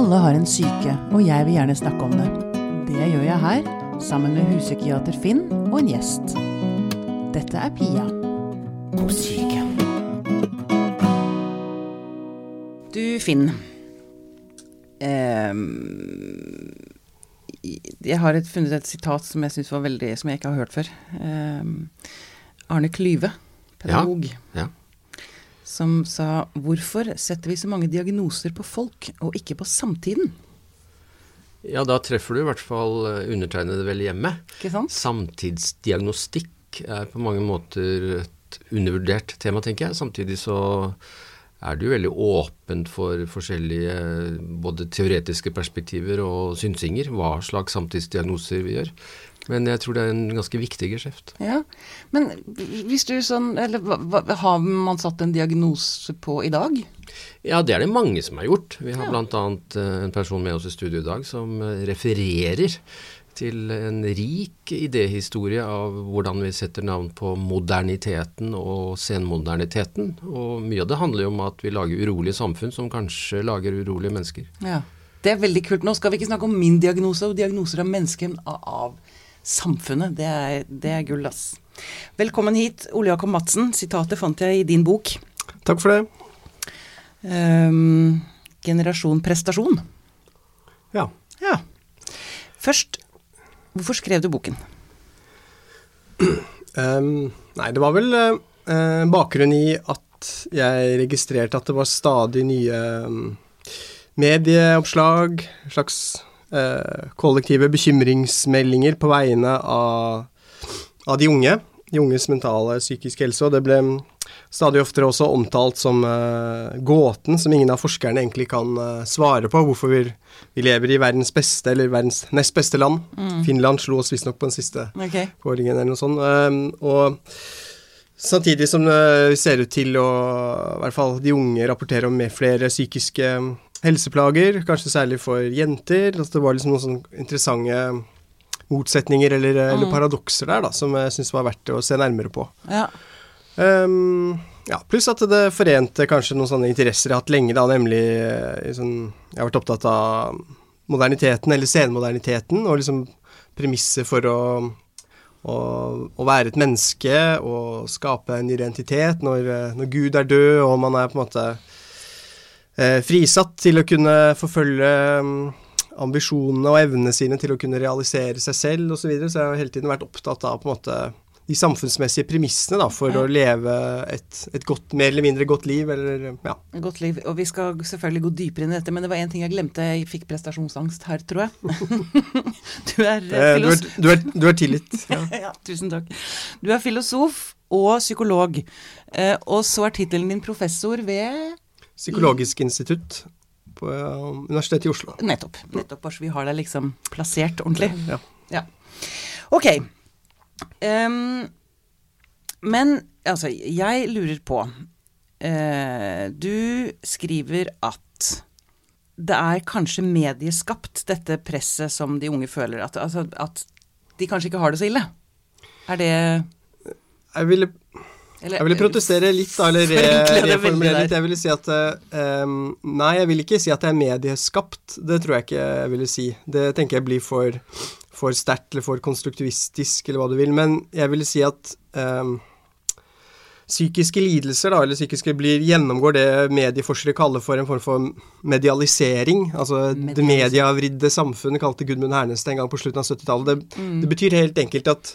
Alle har en syke, og jeg vil gjerne snakke om det. Det gjør jeg her, sammen med huspsykiater Finn og en gjest. Dette er Pia på syke. Du, Finn. Eh, jeg har et, funnet et sitat som jeg synes var veldig Som jeg ikke har hørt før. Eh, Arne Klyve, pedagog. Ja, ja som sa hvorfor setter vi så mange diagnoser på folk og ikke på samtiden? Ja, da treffer du i hvert fall eh, undertegnede vel hjemme. Ikke sant? Samtidsdiagnostikk er på mange måter et undervurdert tema, tenker jeg. Samtidig så er det jo veldig åpent for forskjellige både teoretiske perspektiver og synsinger hva slags samtidsdiagnoser vi gjør. Men jeg tror det er en ganske viktig geskjeft. Ja, Men hvis du sånn Eller har man satt en diagnose på i dag? Ja, det er det mange som har gjort. Vi har ja. bl.a. Eh, en person med oss i studio i dag som eh, refererer til en rik idéhistorie av hvordan vi setter navn på moderniteten og senmoderniteten. Og mye av det handler jo om at vi lager urolige samfunn som kanskje lager urolige mennesker. Ja, Det er veldig kult. Nå skal vi ikke snakke om min diagnose og diagnoser av mennesker av samfunnet. Det er, det er gull, ass. Velkommen hit, Ole Jakob Madsen. Sitatet fant jeg i din bok. Takk for det. Um, generasjon prestasjon. Ja. ja. Først, hvorfor skrev du boken? Um, nei, det var vel uh, bakgrunn i at jeg registrerte at det var stadig nye um, medieoppslag, slags uh, kollektive bekymringsmeldinger på vegne av, av, de unge. De unges mentale psykiske helse. Og det ble stadig oftere også omtalt som uh, gåten som ingen av forskerne egentlig kan uh, svare på. Hvorfor vi, vi, lever i verdens beste, eller verdens nest beste land. Mm. Finland slo oss visstnok på den siste okay. kåringen eller noe sånt. Uh, og samtidig som vi ser ut til å i hvert fall de unge rapporterer om flere psykiske helseplager, kanskje særlig for jenter. Altså det var liksom noen sånne interessante motsetninger eller, mm. eller paradokser der da, som jeg syns var verdt å se nærmere på. Ja. Um, ja, Pluss at det forente kanskje noen sånne interesser jeg har hatt lenge, da, nemlig eh, sånn, Jeg har vært opptatt av moderniteten, eller senmoderniteten, og liksom premisset for å, å, å, være et menneske og skape en identitet når, når Gud er død, og man er på en måte eh, frisatt til å kunne forfølge um, ambisjonene og evnene sine til å kunne realisere seg selv osv. Så, videre. så jeg har hele tiden vært opptatt av på en måte de samfunnsmessige premissene da, for ja. å leve et, et, godt, mer eller mindre godt liv. Eller, ja. Godt liv. Og vi skal selvfølgelig gå dypere inn i dette, men det var én ting jeg glemte. Jeg fikk prestasjonsangst her, tror jeg. du er eh, filosof. Du er, du er, du er tilgitt. Ja. ja. tusen takk. Du er filosof og psykolog. Eh, og så er tittelen din professor ved Psykologisk institutt på Universitetet i Oslo. Nettopp. Nettopp, Bare så vi har deg liksom plassert ordentlig. Ja. ja. Ok. Um, men altså, jeg lurer på uh, Du skriver at det er kanskje medieskapt, dette presset som de unge føler. At, altså, at de kanskje ikke har det så ille. Er det Jeg ville eller, jeg ville protestere litt, da, eller reformulere litt. Jeg ville si at um, Nei, jeg vil ikke si at det er medieskapt. Det tror jeg ikke jeg ville si. Det tenker jeg blir for, for sterkt eller for konstruktivistisk, eller hva du vil. Men jeg vil si at um, psykiske lidelser, da, eller psykiske blir, gjennomgår det medieforskere kaller for en form for medialisering. Altså det mediavridde samfunnet, kalte Gudmund Hernes en gang på slutten av 70-tallet. Det, mm. det betyr helt enkelt at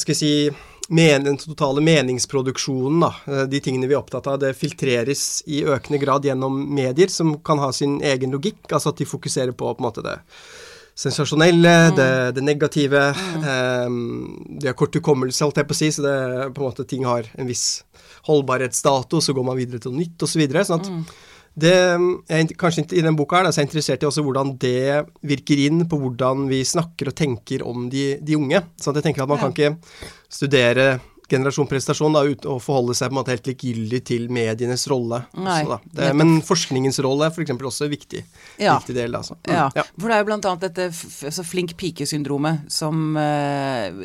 skal jeg si men, den totale meningsproduksjonen, da, eh, de tingene vi er opptatt av, det filtreres i økende grad gjennom medier som kan ha sin egen logikk. Altså at de fokuserer på, på en måte det sensasjonelle, mm. det, det, negative. Mm. Um, de har kort hukommelse, holdt jeg på å si, så det, på en måte, ting har en viss holdbarhetsdato, så går man videre til noe nytt, osv. Så videre, sånn at mm. Det, jeg, kanskje i den boka her, da, så er jeg interessert i også hvordan det virker inn på hvordan vi snakker og tenker om de, de unge. sånn at jeg tenker at man ja. kan ikke studere generasjon prestasjon da, uten å forholde seg på en måte helt likegyldig til medienes rolle. Også, det, men forskningens rolle er f.eks. også en viktig, ja. viktig del. Altså. Mm, ja. ja. for det er jo bl.a. dette altså flink pike-syndromet som eh,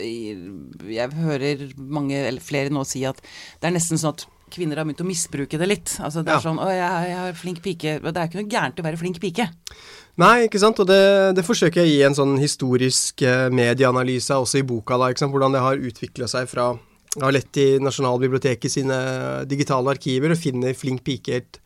jeg hører mange, eller flere nå si at det er nesten sånn at kvinner har begynt å misbruke det litt. Altså det er ja. sånn 'Å, jeg, jeg er flink pike'. Det er ikke noe gærent å være flink pike. Nei, ikke sant. Og det, det forsøker jeg å gi en sånn historisk eh, medieanalyse også i boka, da. Ikke sant? Hvordan det har utvikla seg fra Jeg har lett i Nasjonalbiblioteket sine digitale arkiver og finner flink pike helt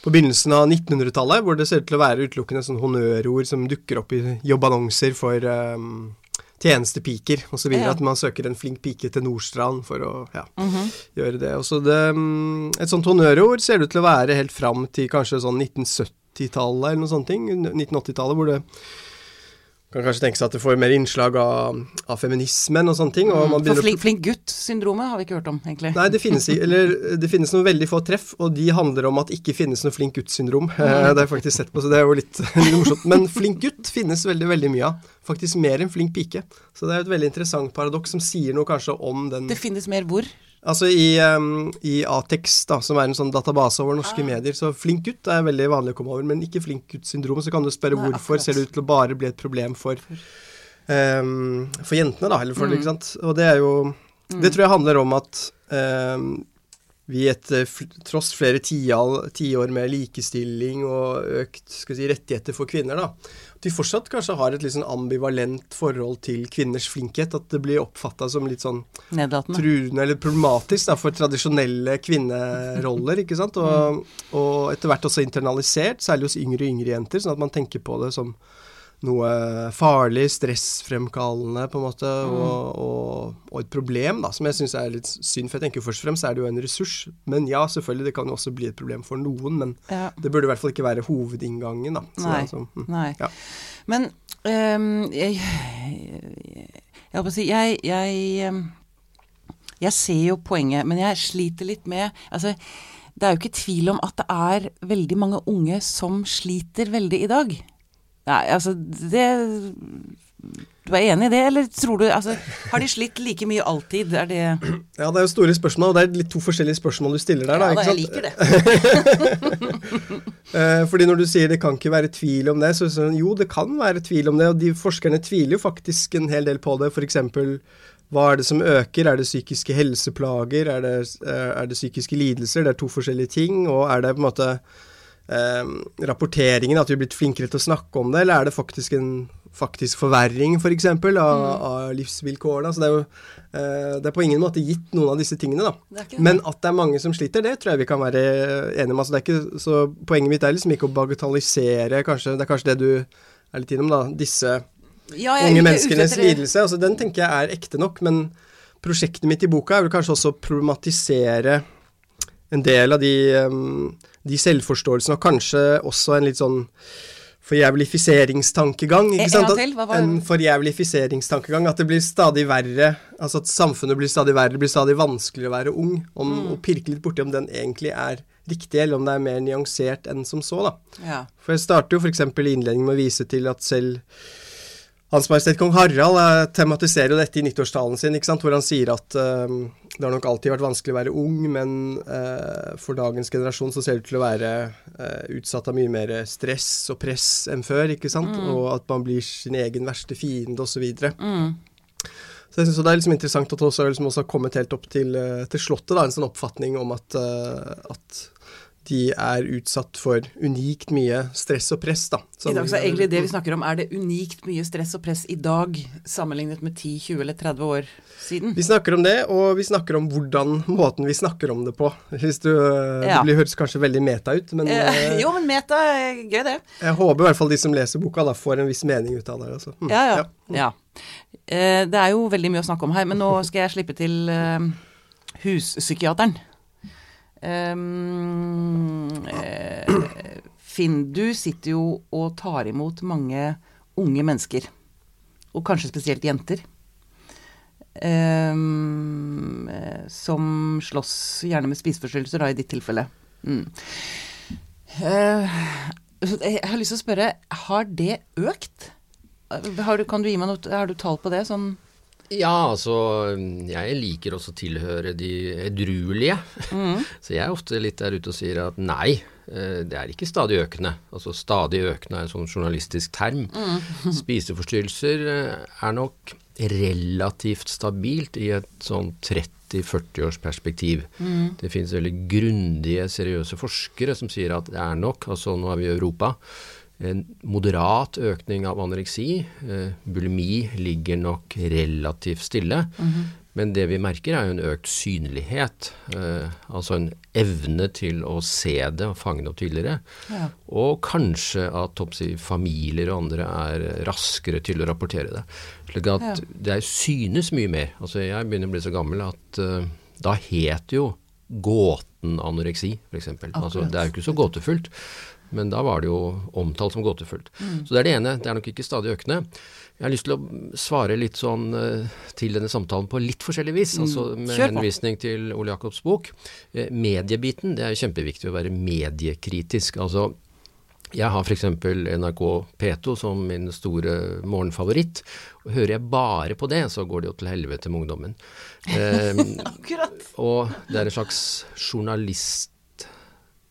på begynnelsen av 1900-tallet, hvor det ser ut til å være utelukkende sånn honnørord som dukker opp i jobbannonser for um, tjenestepiker osv. Ja. At man søker en flink pike til Nordstrand for å ja, mm -hmm. gjøre det. Og det, um, et sånt honnørord ser det ut til å være helt fram til kanskje sånn 1970-tallet eller noe sånt. 1980-tallet, hvor det kan kanskje tenke seg at det får mer innslag av, av feminismen og sånne ting. Og mm, for flink, flink gutt-syndromet har vi ikke hørt om, egentlig. Nei, det finnes, eller, det finnes noen veldig få treff, og de handler om at det ikke finnes noe flink gutt-syndrom. Det har jeg faktisk sett på, så det er jo litt, litt, morsomt. Men flink gutt finnes veldig, veldig mye av. Faktisk mer enn flink pike. Så det er jo et veldig interessant paradoks som sier noe kanskje om den Det finnes mer hvor? Altså i, um, i Atex, da, som er en sånn database over norske ah. medier, så flink gutt er veldig vanlig å komme over, men ikke flink gutt-syndromet, Så kan du spørre Nei, hvorfor akkurat. ser det ut til å bare bli et problem for, um, for jentene, da. Eller for, mm. ikke sant? Og det er jo mm. Det tror jeg handler om at um, vi etter tross flere tiår med likestilling og økt si, rettigheter for kvinner, da, at vi fortsatt kanskje har et litt sånn ambivalent forhold til kvinners flinkhet. At det blir oppfatta som litt sånn truende eller problematisk da, for tradisjonelle kvinneroller. ikke sant? Og, mm. og etter hvert også internalisert, særlig hos yngre og yngre jenter, sånn at man tenker på det som noe farlig, stressfremkallende, på en måte, mm. og, og, og, et problem, da, som jeg syns er litt synd. For jeg tenker først og fremst er det jo en ressurs. Men ja, selvfølgelig, det kan jo også bli et problem for noen. Men ja. det burde i hvert fall ikke være hovedinngangen, da. Så, Nei. Altså, mm, Nei. Ja. Men um, jeg, jeg holdt på å si Jeg, jeg, jeg ser jo poenget, men jeg sliter litt med Altså, det er jo ikke tvil om at det er veldig mange unge som sliter veldig i dag. Nei, altså det Du er enig i det, eller tror du altså, Har de slitt like mye alltid? Er det Ja, det er jo store spørsmål, og det er litt to forskjellige spørsmål du stiller der, da. Ja, da, jeg liker det. Eh, fordi når du sier det kan ikke være tvil om det, så er det sånn jo, det kan være tvil om det, og de forskerne tviler jo faktisk en hel del på det. Eksempel hva er det som øker? Er det psykiske helseplager? Er det, eh, er det psykiske lidelser? Det er to forskjellige ting. Og er det på en måte eh, rapporteringen, at vi er blitt flinkere til å snakke om det, eller er det faktisk en faktisk forverring, f.eks., for eksempel, av, mm. av livsvilkårene? Så det, er jo, eh, det er på ingen måte gitt noen av disse tingene, da. Men at det er mange som sliter, det tror jeg vi kan være enige om. Altså det er ikke, så poenget mitt er liksom ikke å bagatellisere, kanskje, det er kanskje det du er litt innom, da. Disse ja, unge menneskenes lidelse. Altså den tenker jeg er ekte nok, men prosjektet mitt i boka er vel kanskje også å problematisere en del av de de selvforståelsene, og kanskje også en litt sånn forjævlifiseringstankegang. ikke sant? En, en forjævlifiseringstankegang. At det blir stadig verre. Altså at samfunnet blir stadig verre, det blir stadig vanskeligere å være ung. Om, mm. Og pirke litt borti om den egentlig er riktig, eller om det er mer nyansert enn som så, da. Ja. For jeg starter jo f.eks. i innledningen med å vise til at selv hans Majestet Kong Harald eh, tematiserer jo dette i nyttårstalen sin, hvor han sier at uh, det har nok alltid vært vanskelig å være ung, men uh, for dagens generasjon så ser det ut til å være uh, utsatt av mye mer stress og press enn før, ikke sant? Mm. og at man blir sin egen verste fiende osv. Så, mm. så jeg synes det er liksom interessant at det også, liksom også har kommet helt opp til, til Slottet, da, en sånn oppfatning om at, at de er utsatt for unikt mye stress og press. Da, I dag så er egentlig det vi snakker om, er det unikt mye stress og press i dag sammenlignet med 10, 20 eller 30 år siden? Vi snakker om det, og vi snakker om hvordan måten vi snakker om det på. Hvis du, ja. Det blir, høres kanskje veldig meta ut, men eh, Jo, men meta er gøy, det. Jeg håper i hvert fall de som leser boka, da får en viss mening ut av det. Altså. Mm. Ja, ja. ja. ja. Eh, det er jo veldig mye å snakke om her, men nå skal jeg slippe til eh, huspsykiateren. Um, Finn, du sitter jo og tar imot mange unge mennesker. Og kanskje spesielt jenter. Um, som slåss gjerne med spiseforstyrrelser, da, i ditt tilfelle. Mm. Uh, jeg har lyst til å spørre, har det økt? Har du, kan du gi meg noe, har du tall på det? sånn ja, altså jeg liker også å tilhøre de edruelige. Mm. Så jeg er ofte litt der ute og sier at nei, eh, det er ikke stadig økende. Altså stadig økende er en sånn journalistisk term. Mm. Spiseforstyrrelser eh, er nok relativt stabilt i et sånn 30 30-40 års perspektiv. Mm. Det finnes veldig grundige, seriøse forskere som sier at det er nok, altså nå er vi i Europa, en moderat økning av anoreksi. Eh, bulimi ligger nok relativt stille. Mm -hmm. Men det vi merker, er jo en økt synlighet. Eh, altså en evne til å se det og fange det opp tidligere. Ja. Og kanskje at si, familier og andre er raskere til å rapportere det. Slik at ja. det synes mye mer. Altså jeg begynner å bli så gammel at uh, da het jo gåten anoreksi, f.eks. Altså, det er jo ikke så gåtefullt. Men da var det jo omtalt som gåtefullt. Mm. Så det er det ene. Det er nok ikke stadig økende. Jeg har lyst til å svare litt sånn uh, til denne samtalen på litt forskjellig vis. Mm. Altså med henvisning til Ole Jacobs bok. Uh, mediebiten, det er kjempeviktig å være mediekritisk. Altså jeg har f.eks. NRK P2 som min store morgenfavoritt. og Hører jeg bare på det, så går det jo til helvete med ungdommen. Eh, Akkurat. Og det er en slags journalist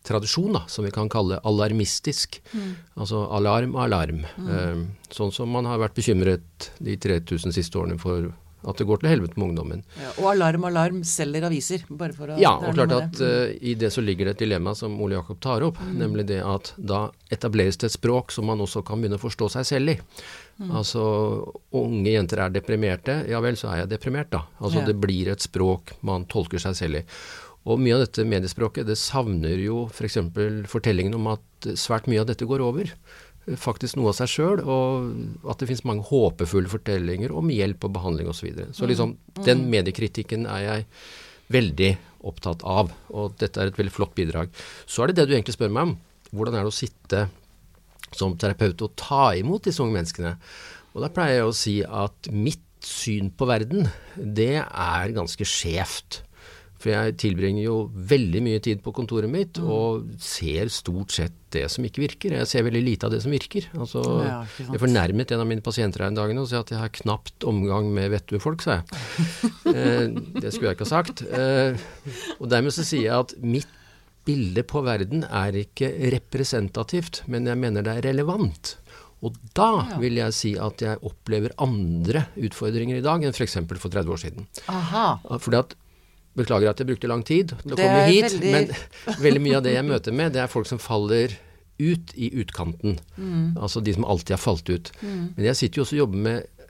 tradisjon, da, som vi kan kalle alarmistisk. Mm. Altså alarm, alarm. Mm. Eh, sånn som man har vært bekymret de 3000 siste årene for at det går til helvete med ungdommen. Ja, og Alarm Alarm selger aviser. bare for å... Ja, og klart at det. Uh, i det så ligger det et dilemma som Ole Jakob tar opp, mm. nemlig det at da etableres det et språk som man også kan begynne å forstå seg selv i. Mm. Altså unge jenter er deprimerte, ja vel, så er jeg deprimert, da. Altså ja. det blir et språk man tolker seg selv i. Og mye av dette mediespråket det savner jo f.eks. For fortellingen om at svært mye av dette går over. Faktisk noe av seg sjøl, og at det finnes mange håpefulle fortellinger om hjelp og behandling osv. Så, videre. så liksom, mm. den mediekritikken er jeg veldig opptatt av, og dette er et veldig flott bidrag. Så er det det du egentlig spør meg om. Hvordan er det å sitte som terapeut og ta imot disse unge menneskene? Og da pleier jeg å si at mitt syn på verden, det er ganske skjevt. For jeg tilbringer jo veldig mye tid på kontoret mitt mm. og ser stort sett det som ikke virker. Jeg ser veldig lite av det som virker. Altså, ja, jeg fornærmet en av mine pasienter her en dag og sa at jeg har knapt omgang med vettue-folk, sa jeg. eh, det skulle jeg ikke ha sagt. Eh, og dermed så sier jeg at mitt bilde på verden er ikke representativt, men jeg mener det er relevant. Og da vil jeg si at jeg opplever andre utfordringer i dag enn f.eks. for, for 30 år siden. Aha. Fordi at Beklager at jeg brukte lang tid til å komme hit, veldig... men veldig mye av det jeg møter med, det er folk som faller ut i utkanten. Mm. Altså de som alltid har falt ut. Mm. Men jeg sitter jo også og jobber med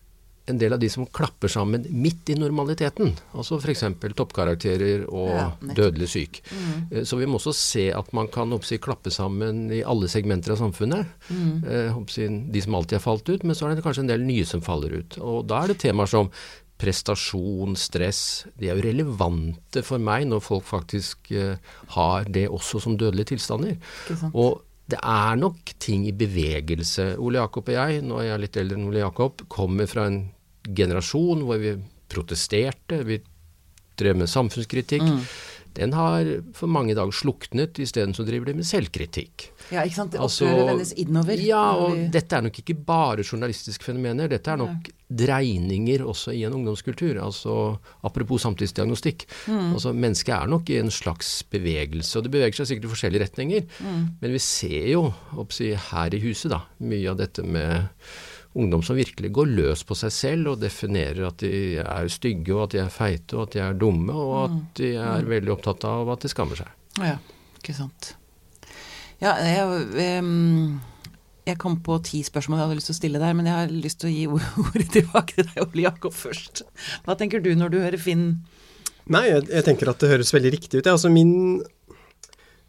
en del av de som klapper sammen midt i normaliteten. Altså f.eks. toppkarakterer og ja, dødelig syk. Mm. Eh, så vi må også se at man kan oppsi, klappe sammen i alle segmenter av samfunnet. Mm. Eh, de som alltid har falt ut, men så er det kanskje en del nye som faller ut. Og da er det temaer som prestasjon, stress, de er jo relevante for meg når folk faktisk uh, har det også som dødelige tilstander. Og det er nok ting i bevegelse. Ole Jakob og jeg, nå er jeg litt eldre enn Ole Jakob, kommer fra en generasjon hvor vi protesterte, vi drev med samfunnskritikk. Mm den har for mange dager dag sluknet, isteden så driver de med selvkritikk. Ja, ikke sant. Det altså, vendes innover. Ja, og vi... dette er nok ikke bare journalistiske fenomener. Dette er nok ja. dreininger også i en ungdomskultur. Altså apropos samtidsdiagnostikk. Mm. Altså mennesket er nok i en slags bevegelse, og det beveger seg sikkert i forskjellige retninger. Mm. Men vi ser jo, oppsi, her i huset, da, mye av dette med ungdom som virkelig går løs på seg selv og definerer at de er stygge, og at de er feite, og at de er dumme, og at mm. de er mm. veldig opptatt av at de skammer seg. Ja, ikke sant. Ja, jeg, jeg kom på ti spørsmål jeg hadde lyst til å stille der, men jeg har lyst til å gi ordet tilbake til deg, Ole Jakob, først. Hva tenker du når du hører Finn? Nei, jeg, jeg tenker at det høres veldig riktig ut. Altså min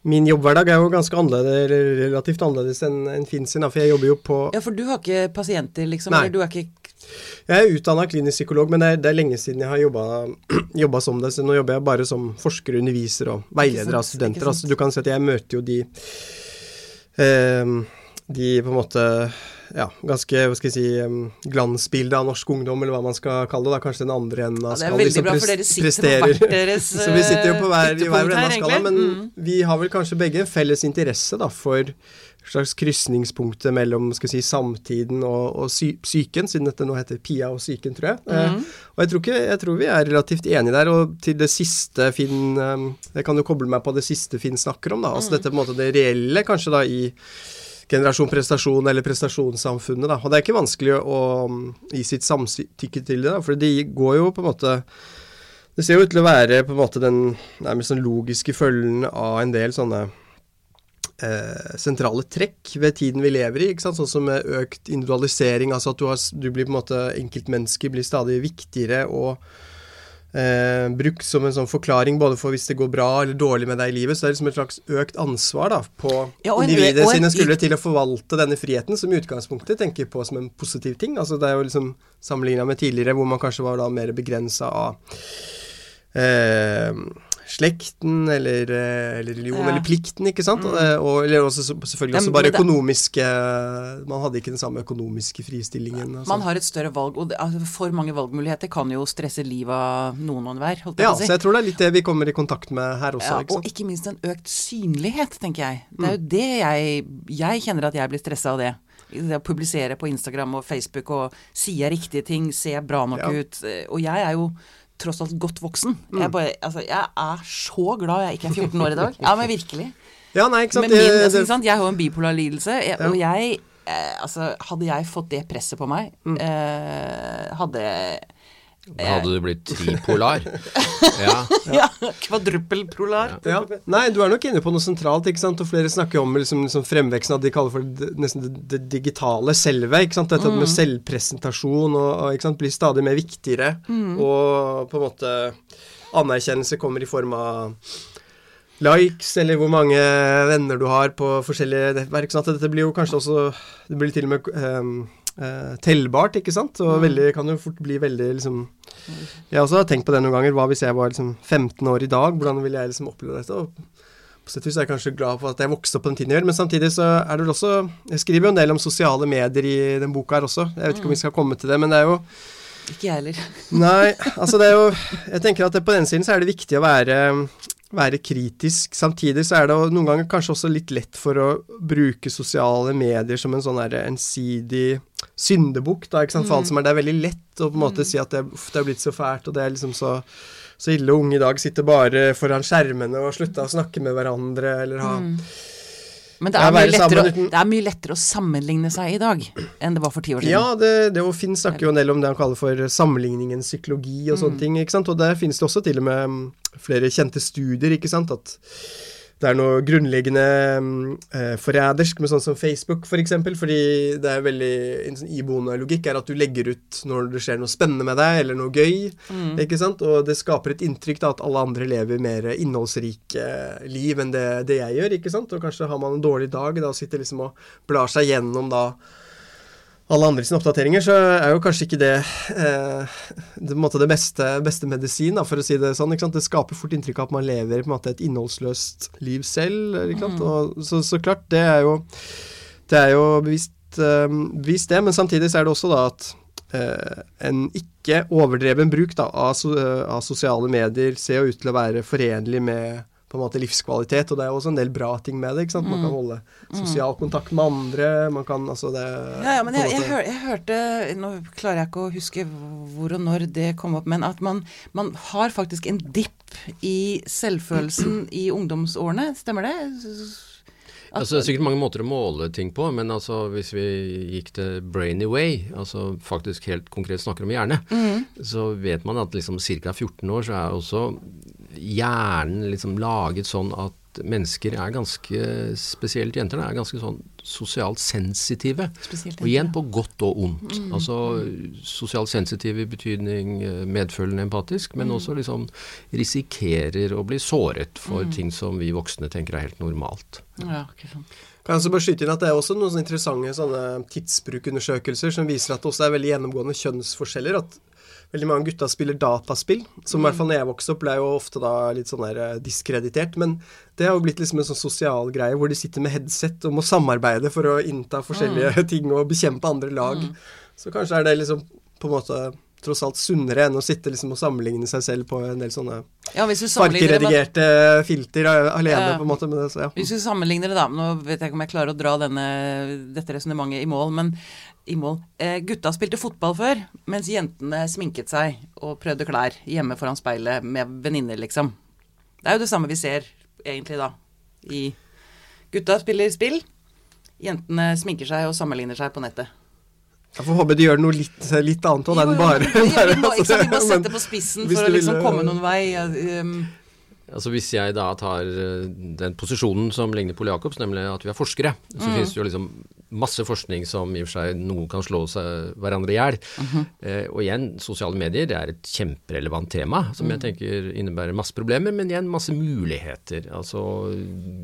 Min jobbhverdag er jo ganske annerledes, relativt annerledes enn en Finn sin, for jeg jobber jo på Ja, for du har ikke pasienter, liksom? Nei. Eller du er ikke Jeg er utdanna klinisk psykolog, men det er, det er, lenge siden jeg har jobba som det. Så nå jobber jeg bare som forsker, underviser og veileder av studenter. Altså, du kan si at jeg møter jo de eh, De på en måte ja, ganske hva skal jeg si, glansbilde av norsk ungdom, eller hva man skal kalle det. da, Kanskje den andre enden av skalaen. Ja, det er veldig liksom, bra, for dere sitter på hvert deres Så vi sitter jo på hver, i hver ende av skalaen, men mm. vi har vel kanskje begge en felles interesse da, for slags krysningspunktet mellom skal si, samtiden og, og sy psyken, siden dette nå heter Pia og psyken, tror jeg. Mm. Eh, og jeg tror, ikke, jeg tror, vi er relativt enige der. Og til det siste Finn eh, Jeg kan jo koble meg på det siste Finn snakker om, da. Altså mm. dette på en måte det reelle, kanskje da i generasjon prestasjon eller prestasjonssamfunnet. Da. Og det er ikke vanskelig å um, gi sitt samtykke til det, da, for de går jo på en måte Det ser jo ut til å være på en måte den nærmest sånn logiske følgen av en del sånne eh, sentrale trekk ved tiden vi lever i. ikke sant? Sånn som med økt individualisering, altså at du, har, du blir på en måte Enkeltmennesker blir stadig viktigere og eh, brukt som en sånn forklaring både for hvis det går bra eller dårlig med deg i livet. Så det er liksom et slags økt ansvar da, på ja, individet sine skuldre til å forvalte denne friheten, som i utgangspunktet tenker på som en positiv ting. Altså Det er jo liksom sammenligna med tidligere, hvor man kanskje var da mer begrensa av eh, slekten eller, eh, eller religion, ja. eller plikten, ikke sant. Mm. Og, og, eller også selvfølgelig også bare økonomiske Man hadde ikke den samme økonomiske fristillingen. Altså. Man har et større valg, og altså, for mange valgmuligheter kan jo stresse livet av noen og enhver. Ja, si. så jeg tror det er litt det vi kommer i kontakt med her også. Ja, ikke og ikke minst en økt synlighet, tenker jeg. Det er jo mm. det jeg Jeg kjenner at jeg blir stressa av det det å publisere på Instagram og Facebook og si riktige ting, se bra nok ja. ut. Og jeg er jo tross alt godt voksen. Mm. Jeg, bare, altså, jeg, er så glad jeg ikke er 14 år i dag. Ja, men virkelig. Ja, nei, ikke sant? Min, altså, ikke sant? Jeg har jo en bipolar lidelse, jeg, ja. og jeg eh, Altså, hadde jeg fått det presset på meg, mm. eh, hadde da hadde du blitt tripolar. ja. ja. Kvadruppelprolar. Ja. Nei, du er nok inne på noe sentralt, ikke sant. Og flere snakker om liksom, liksom fremveksten av det de kaller for det, nesten det, det, digitale selve. ikke sant. Dette mm. med selvpresentasjon og, og ikke sant, blir stadig mer viktigere. Mm. Og på en måte anerkjennelse kommer i form av likes, eller hvor mange venner du har på forskjellige nettverk. Sånn dette blir jo kanskje også Det blir til og med um, eh, tellbart, ikke sant. Og mm. veldig, kan jo fort bli veldig liksom Jeg også har tenkt på det noen ganger. Hva hvis jeg var liksom 15 år i dag? Hvordan ville jeg liksom oppleve dette? Og på sett vis er jeg kanskje glad for at jeg vokste opp på den tiden jeg gjør, men samtidig så er det vel også Jeg skriver jo en del om sosiale medier i den boka her også. Jeg vet ikke om vi skal komme til det, men det er jo ikke jeg heller. Nei, altså det er jo Jeg tenker at det, på den siden så er det viktig å være være kritisk. Samtidig så er det noen ganger kanskje også litt lett for å bruke sosiale medier som en sånn ensidig syndebukk, da, ikke sant, for alt mm. som er Det er veldig lett å på en måte mm. si at det, det er blitt så fælt, og det er liksom så, så ille. Unge i dag sitter bare foran skjermene og slutta å snakke med hverandre, eller ha mm. Men det er, mye lettere, å, det er, mye lettere, å sammenligne seg i dag enn det var for ti år siden. Ja, det, det Finn snakker jo en del om det han kaller for sammenligningens psykologi og sånne mm. ting. ikke sant? Og der finnes det også til og med flere kjente studier, ikke sant. at det er noe grunnleggende eh, forrædersk med sånn som Facebook, f.eks. For eksempel, fordi det er veldig en sånn iboende logikk er at du legger ut når det skjer noe spennende med deg, eller noe gøy. Mm. ikke sant? Og det skaper et inntrykk da at alle andre lever mer innholdsrike liv enn det, det, jeg gjør. ikke sant? Og kanskje har man en dårlig dag da og sitter liksom og blar seg gjennom da alle andre sine oppdateringer, så er jo kanskje ikke det eh, det, det beste, beste, medisin, da, for å si det sånn. Det skaper fort inntrykk av at man lever måte et innholdsløst liv selv. Mm. Og, så, så, klart, det er jo, det er jo bevisst, eh, bevisst, det. Men samtidig så er det også da at eh, en ikke overdreven bruk da, av, av, sosiale medier ser jo ut til å være forenlig med på en måte livskvalitet, og det er også en del bra ting med det. ikke sant? Man kan mm. holde sosial kontakt med andre, man kan altså det Ja, ja men jeg, jeg, hør, jeg, hørte Nå klarer jeg ikke å huske hvor og når det kom opp, men at man, man har faktisk en dipp i selvfølelsen i ungdomsårene, stemmer det? Altså, det er sikkert mange måter å måle ting på, men altså, hvis vi gikk til brainy way, altså faktisk helt konkret snakker om hjerne, mm. så vet man at liksom ca. 14 år så er også hjernen liksom laget sånn at mennesker er ganske, spesielt jenter, er ganske sånn sosialt sensitive. Spesielt, og igjen på godt og ondt. Mm. Altså sosialt sensitive i betydning eh, medfølende empatisk, men mm. også liksom risikerer å bli såret for mm. ting som vi voksne tenker er helt normalt. Ja, ikke sant. Kan jeg bare skyte inn at Det er også noen sånne interessante sånne tidsbrukundersøkelser som viser at det også er veldig gjennomgående kjønnsforskjeller. at veldig mange gutta spiller dataspill, som i hvert fall når jeg vokste opp, ble jo ofte da litt sånn der eh, diskreditert. Men det har jo blitt liksom en sånn sosial greie hvor de sitter med headset og må samarbeide for å innta forskjellige mm. ting og bekjempe andre lag. Mm. Så kanskje er det liksom på en måte tross alt sunnere enn å sitte liksom og sammenligne seg selv på en del sånne ja, farkeredigerte filter alene, ja. på en måte. Det, så, ja. Hvis vi sammenligner det, da Nå vet jeg ikke om jeg klarer å dra denne, dette resonnementet i mål, men i mål. Eh, gutta spilte fotball før, mens jentene sminket seg og prøvde klær hjemme foran speilet med venninner, liksom. Det er jo det samme vi ser egentlig da i Gutta spiller spill, jentene sminker seg og sammenligner seg på nettet. Jeg får håpe de gjør noe litt, litt annet òg enn bare, bare vi, må, altså, vi må sette på spissen for å liksom komme noen vei. Um, Altså Hvis jeg da tar eh, den posisjonen som ligner på Jacobs, nemlig at vi er forskere, så mm. finnes det jo liksom masse forskning som i og for seg noen kan slå seg hverandre i hjel. Mm -hmm. eh, og igjen, sosiale medier det er et kjemperelevant tema som mm. jeg tenker innebærer masse problemer, men igjen masse muligheter. Altså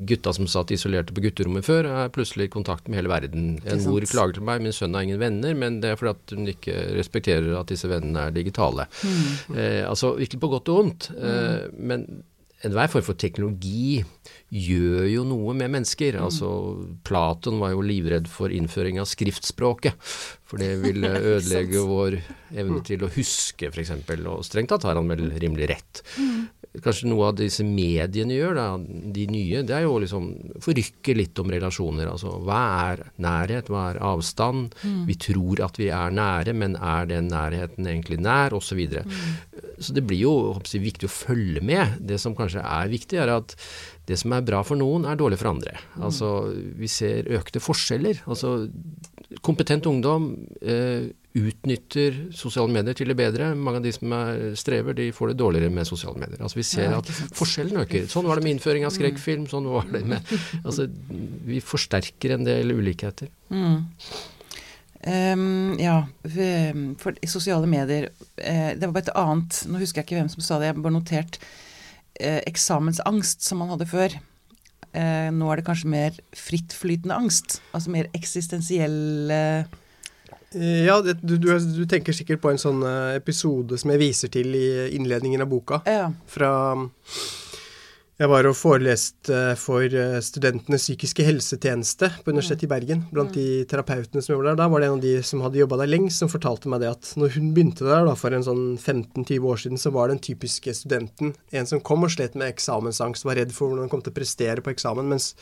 Gutta som satt isolerte på gutterommet før, er plutselig i kontakt med hele verden. En mor klager til meg, min sønn har ingen venner, men det er fordi at hun ikke respekterer at disse vennene er digitale. Mm. Eh, altså virkelig på godt og vondt. Eh, mm. men enhver form for teknologi gjør jo noe med mennesker. Mm. Altså, Platon var jo livredd for innføring av skriftspråket, for det ville ødelegge vår evne til å huske, f.eks. Og strengt tatt har han vel rimelig rett. Kanskje noe av disse mediene gjør, da, de nye, det er jo liksom forrykke litt om relasjoner. Altså hva er nærhet, hva er avstand? Mm. Vi tror at vi er nære, men er den nærheten egentlig nær? Osv. Så, videre. mm. så det blir jo jeg, viktig å følge med. Det som kanskje er viktig, er at det som er bra for noen, er dårlig for andre. Mm. Altså, vi ser økte forskjeller. Altså, kompetent ungdom eh, utnytter sosiale medier til det bedre. Mange av de som er strever, de får det dårligere med sosiale medier. Altså, vi ser at forskjellen øker. Sånn var det med innføring av mm. skrekkfilm. sånn var det med, altså, Vi forsterker en del ulikheter. Mm. Um, ja, for sosiale medier eh, Det var bare et annet Nå husker jeg ikke hvem som sa det, jeg bare notert eh, eksamensangst som man hadde før. Eh, nå er det kanskje mer frittflytende angst. Altså mer eksistensiell eh, ja, det, du, du, du, tenker sikkert på en sånn eh, episode som jeg viser til i innledningen av boka. Ja. Fra jeg var og foreleste for eh, studentenes psykiske helsetjeneste på Universitetet i Bergen. Blant de terapeutene som jobber der. Da var det en av de som hadde jobba der lengst, som fortalte meg det at når hun begynte der da, for en sånn 15-20 år siden, så var den typiske studenten en som kom og slet med eksamensangst, var redd for hvordan han kom til å prestere på eksamen. mens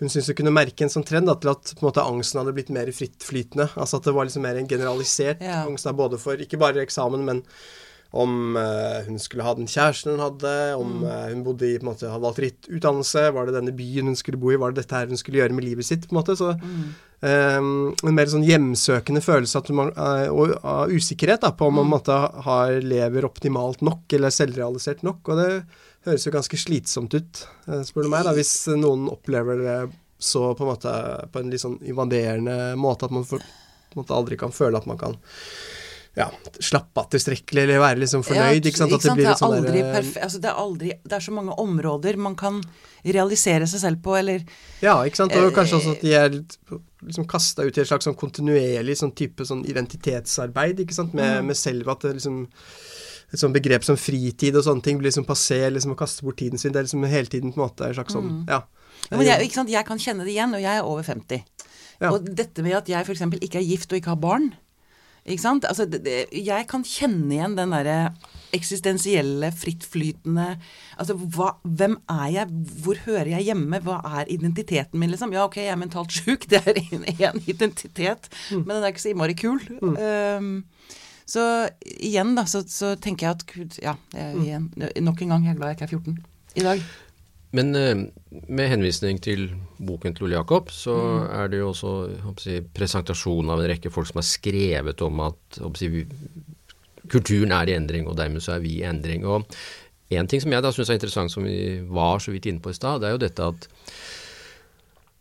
hun syntes hun kunne merke en sånn trend da, til at på en måte, angsten hadde blitt mer frittflytende. Altså at det var liksom mer en generalisert ja. angst da, både for ikke bare eksamen, men om uh, hun skulle ha den kjæresten hun hadde, om uh, hun bodde i, på en måte, hadde valgt ritt utdannelse, var det denne byen hun skulle bo i, var det dette her hun skulle gjøre med livet sitt? på en måte, så mm. um, En mer sånn hjemsøkende følelse av, uh, og, av usikkerhet da, på om man mm. har, lever optimalt nok eller selvrealisert nok. og det høres jo ganske slitsomt ut, spør du meg, da, hvis noen opplever det så på en måte på en litt sånn invaderende måte at man for, måte aldri kan føle at man kan ja, slappe av tilstrekkelig eller være liksom fornøyd. Ja, ikke sant? Ikke sant? Det, sånn det, er der, altså det, er aldri, det er så mange områder man kan realisere seg selv på, eller Ja, ikke sant. Og kanskje også at de er liksom kasta ut i et slags sånn kontinuerlig sånn type sånn identitetsarbeid, ikke sant, med, mm. med selv at det liksom et sånt begrep som fritid og sånne ting blir liksom passé, liksom å kaste bort tiden sin. Det er liksom hele tiden på en måte en slags sånn, mm. ja. ja men jeg, ikke sant, jeg kan kjenne det igjen, og jeg er over 50. Ja. Og dette med at jeg f.eks. ikke er gift og ikke har barn, ikke sant? Altså, det, det, jeg kan kjenne igjen den derre eksistensielle, frittflytende Altså, hva, hvem er jeg? Hvor hører jeg hjemme? Hva er identiteten min, liksom? Ja, ok, jeg er mentalt sjuk, det er én identitet, mm. men den er ikke så innmari kul. Mm. Um, så igjen, da, så, så, tenker jeg at Ja, jeg, mm. igjen, nok en gang, jeg er glad jeg ikke er 14 i dag. Men eh, med henvisning til boken til Ole Jakob, så mm. er det jo også si, presentasjon av en rekke folk som har skrevet om at si, kulturen er i endring, og dermed så er vi i endring. Og en ting som jeg da syns er interessant, som vi var så vidt inne på i stad, det er jo dette at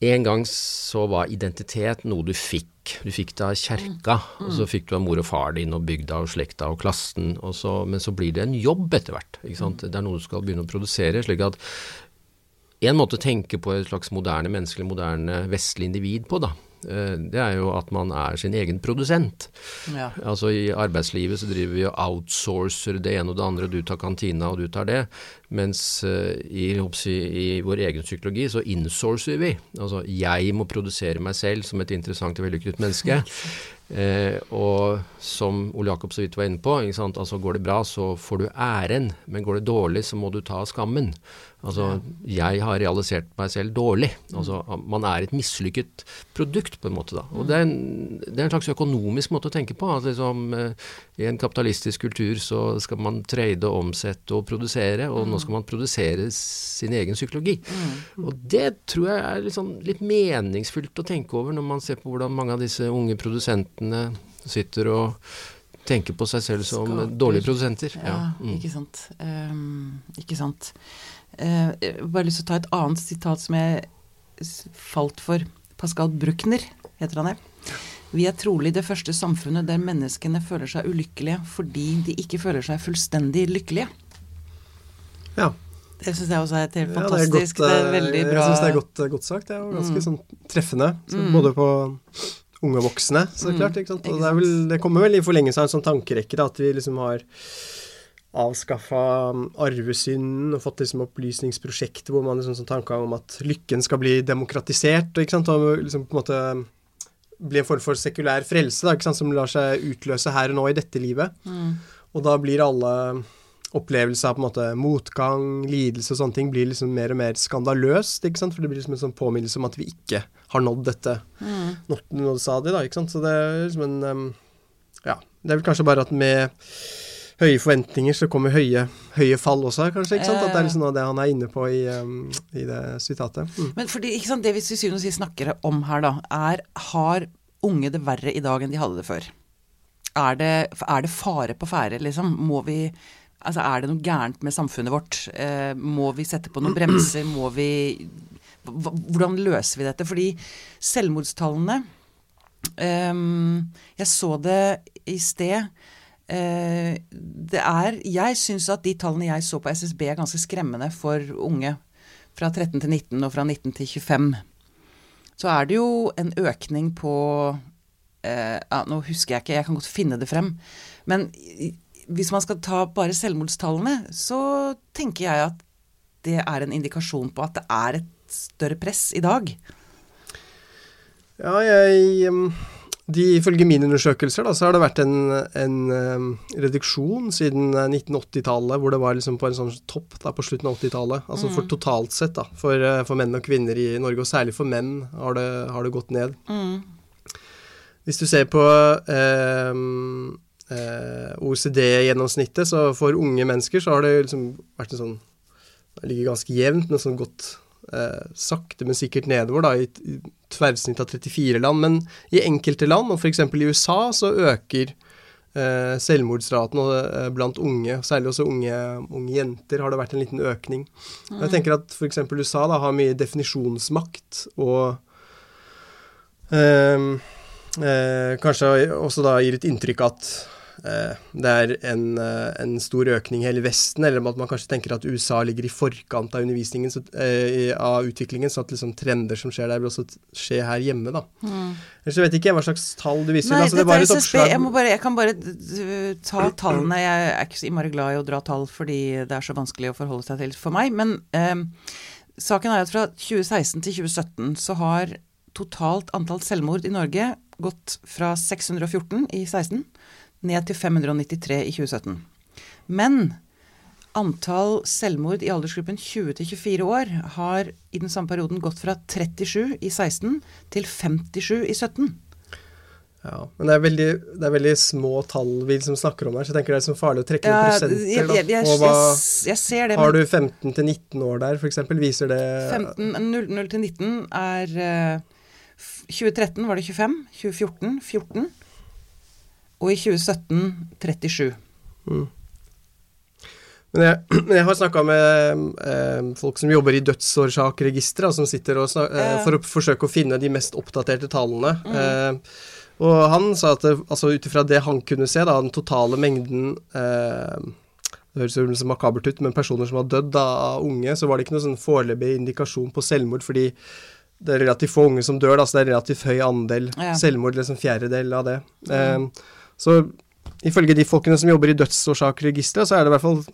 en gang så var identitet noe du fikk. Du fikk det av kjerka, mm. og så fikk du av mor og far din og bygda og slekta og klassen. Og så, men så blir det en jobb etter hvert. Mm. Det er noe du skal begynne å produsere. slik at en måte å tenke på et slags moderne menneskelig, moderne vestlig individ på, da, eh, det er jo at man er sin egen produsent. Ja. Altså I arbeidslivet så driver vi og outsourcer det ene og det andre. Du tar kantina, og du tar det. Mens uh, i, i, vår egen psykologi så insourcer vi. Altså jeg må produsere meg selv som et interessant og vellykket menneske. Eh, og som Ole Jakob så vidt var inne på, altså går det bra så får du æren, men går det dårlig så må du ta skammen. Altså, jeg har realisert meg selv dårlig. Altså, man er et mislykket produkt, på en måte. da. Og det er en, det er en slags økonomisk måte å tenke på. Altså, liksom, eh, I en kapitalistisk kultur så skal man trade, omsette og produsere, og nå skal man produsere sin egen psykologi. Og det tror jeg er litt, sånn, litt meningsfullt å tenke over når man ser på hvordan mange av disse unge produsentene sitter og tenker på seg selv som Skaper. dårlige produsenter. Ja, ja mm. ikke sant. Um, ikke sant. Uh, jeg har bare lyst til å ta et annet sitat som jeg falt for. Pascal Bruckner heter han det. Vi er trolig det første samfunnet der menneskene føler seg ulykkelige fordi de ikke føler seg fullstendig lykkelige. Ja. Det syns jeg også er helt fantastisk. Ja, det, er godt, det, er veldig bra. Jeg syns det er godt, godt, sagt. Det er jo ganske mm. sånn treffende. Så mm. Både på unge og voksne, så mm. klart. Og det, vel, det, kommer vel i forlengelse av en sånn tankerekke, da, at vi liksom har avskaffa arvesynden og fått liksom opplysningsprosjekter hvor man liksom sånn tanka om at lykken skal bli demokratisert, ikke sant? og liksom på en måte bli en form for sekulær frelse da, ikke sant? som lar seg utløse her og nå i dette livet. Mm. Og da blir alle opplevelser av på en måte motgang, lidelse og sånne ting blir liksom mer og mer skandaløst. ikke sant? For det blir liksom en sånn påminnelse om at vi ikke har nådd dette mm. nådd stadiet. da, ikke sant? Så det er liksom en um, Ja. Det er vel kanskje bare at med høye forventninger så kommer høye, høye fall også, kanskje. ikke sant? At det er liksom noe av det han er inne på i, um, i det sitatet. Mm. Men fordi, ikke sant, Det vi til syvende og sist snakker om her, da, er har unge det verre i dag enn de hadde det før? Er det, er det fare på ferde, liksom? Må vi Altså, er det noe gærent med samfunnet vårt? Eh, må vi sette på noen bremser? Må vi Hvordan løser vi dette? Fordi selvmordstallene eh, Jeg så det i sted. Eh, det er Jeg syns at de tallene jeg så på SSB er ganske skremmende for unge. Fra 13 til 19 og fra 19 til 25. Så er det jo en økning på eh, Nå husker jeg ikke, jeg kan godt finne det frem. Men hvis man skal ta bare selvmordstallene, så tenker jeg at det er en indikasjon på at det er et større press i dag. Ja, jeg de, Ifølge mine undersøkelser da, så har det vært en, en um, reduksjon siden 1980-tallet, hvor det var liksom på en sånn topp da, på slutten av 80-tallet. Altså mm. for totalt sett, da, for, uh, for, menn og kvinner i Norge, og særlig for menn har det, har det gått ned. Mm. Hvis du ser på um, eh, OECD-gjennomsnittet, så for unge mennesker så har det liksom vært en sånn Det ligger ganske jevnt, men sånn godt eh, sakte, men sikkert nedover, da, i, tverrsnitt av 34 land. Men i enkelte land, og f.eks. i USA, så øker eh, selvmordsraten og, eh, blant unge, særlig også unge, unge, jenter, har det vært en liten økning. Mm. Jeg tenker at f.eks. USA da har mye definisjonsmakt og eh, eh, kanskje også da gir et inntrykk at det er en, eh, en, stor økning i hele Vesten, eller at man kanskje tenker at USA ligger i forkant av undervisningen, så, eh, av utviklingen, så at liksom trender som skjer der, vil også skje her hjemme. da. Mm. Ellers vet ikke hva slags tall du viser. Nei, altså, det var et oppslag. Jeg, bare, jeg, kan bare ta tallene. Jeg er ikke så innmari glad i å dra tall fordi det er så vanskelig å forholde seg til for meg. Men eh, saken er at fra 2016 til 2017 så har totalt antall selvmord i Norge gått fra 614 i 16 ned til 593 i 2017. Men antall selvmord i aldersgruppen 20 til 24 år har i den samme perioden gått fra 37 i 16 til 57 i 17. Ja, men det er, veldig, det er veldig små tall vi liksom snakker om her, så jeg tenker det er liksom farlig å trekke ja, prosenter. Jeg, jeg, jeg, hva, jeg, ser det. Har du 15 til 19 år der, f.eks.? Viser det 15, 0, 0 til 19 er uh, eh, 2013 var det 25, 2014 14, og i 2017 37. Mm. Men jeg, jeg har snakka med eh, folk som jobber i dødsårsakregisteret, som sitter og snak, eh, for å forsøke å finne de mest oppdaterte tallene. Mm. Eh, og han sa at altså, ut ifra det han kunne se, da, den totale mengden eh, Det høres jo så makabert ut, men personer som har dødd av unge, så var det ikke noen sånn foreløpig indikasjon på selvmord, fordi det er relativt få unge som dør, da, så det er relativt høy andel ja. selvmord, liksom fjerdedel av det. Mm. Eh, så ifølge de folkene som jobber i dødsårsakregisteret, så er det i hvert fall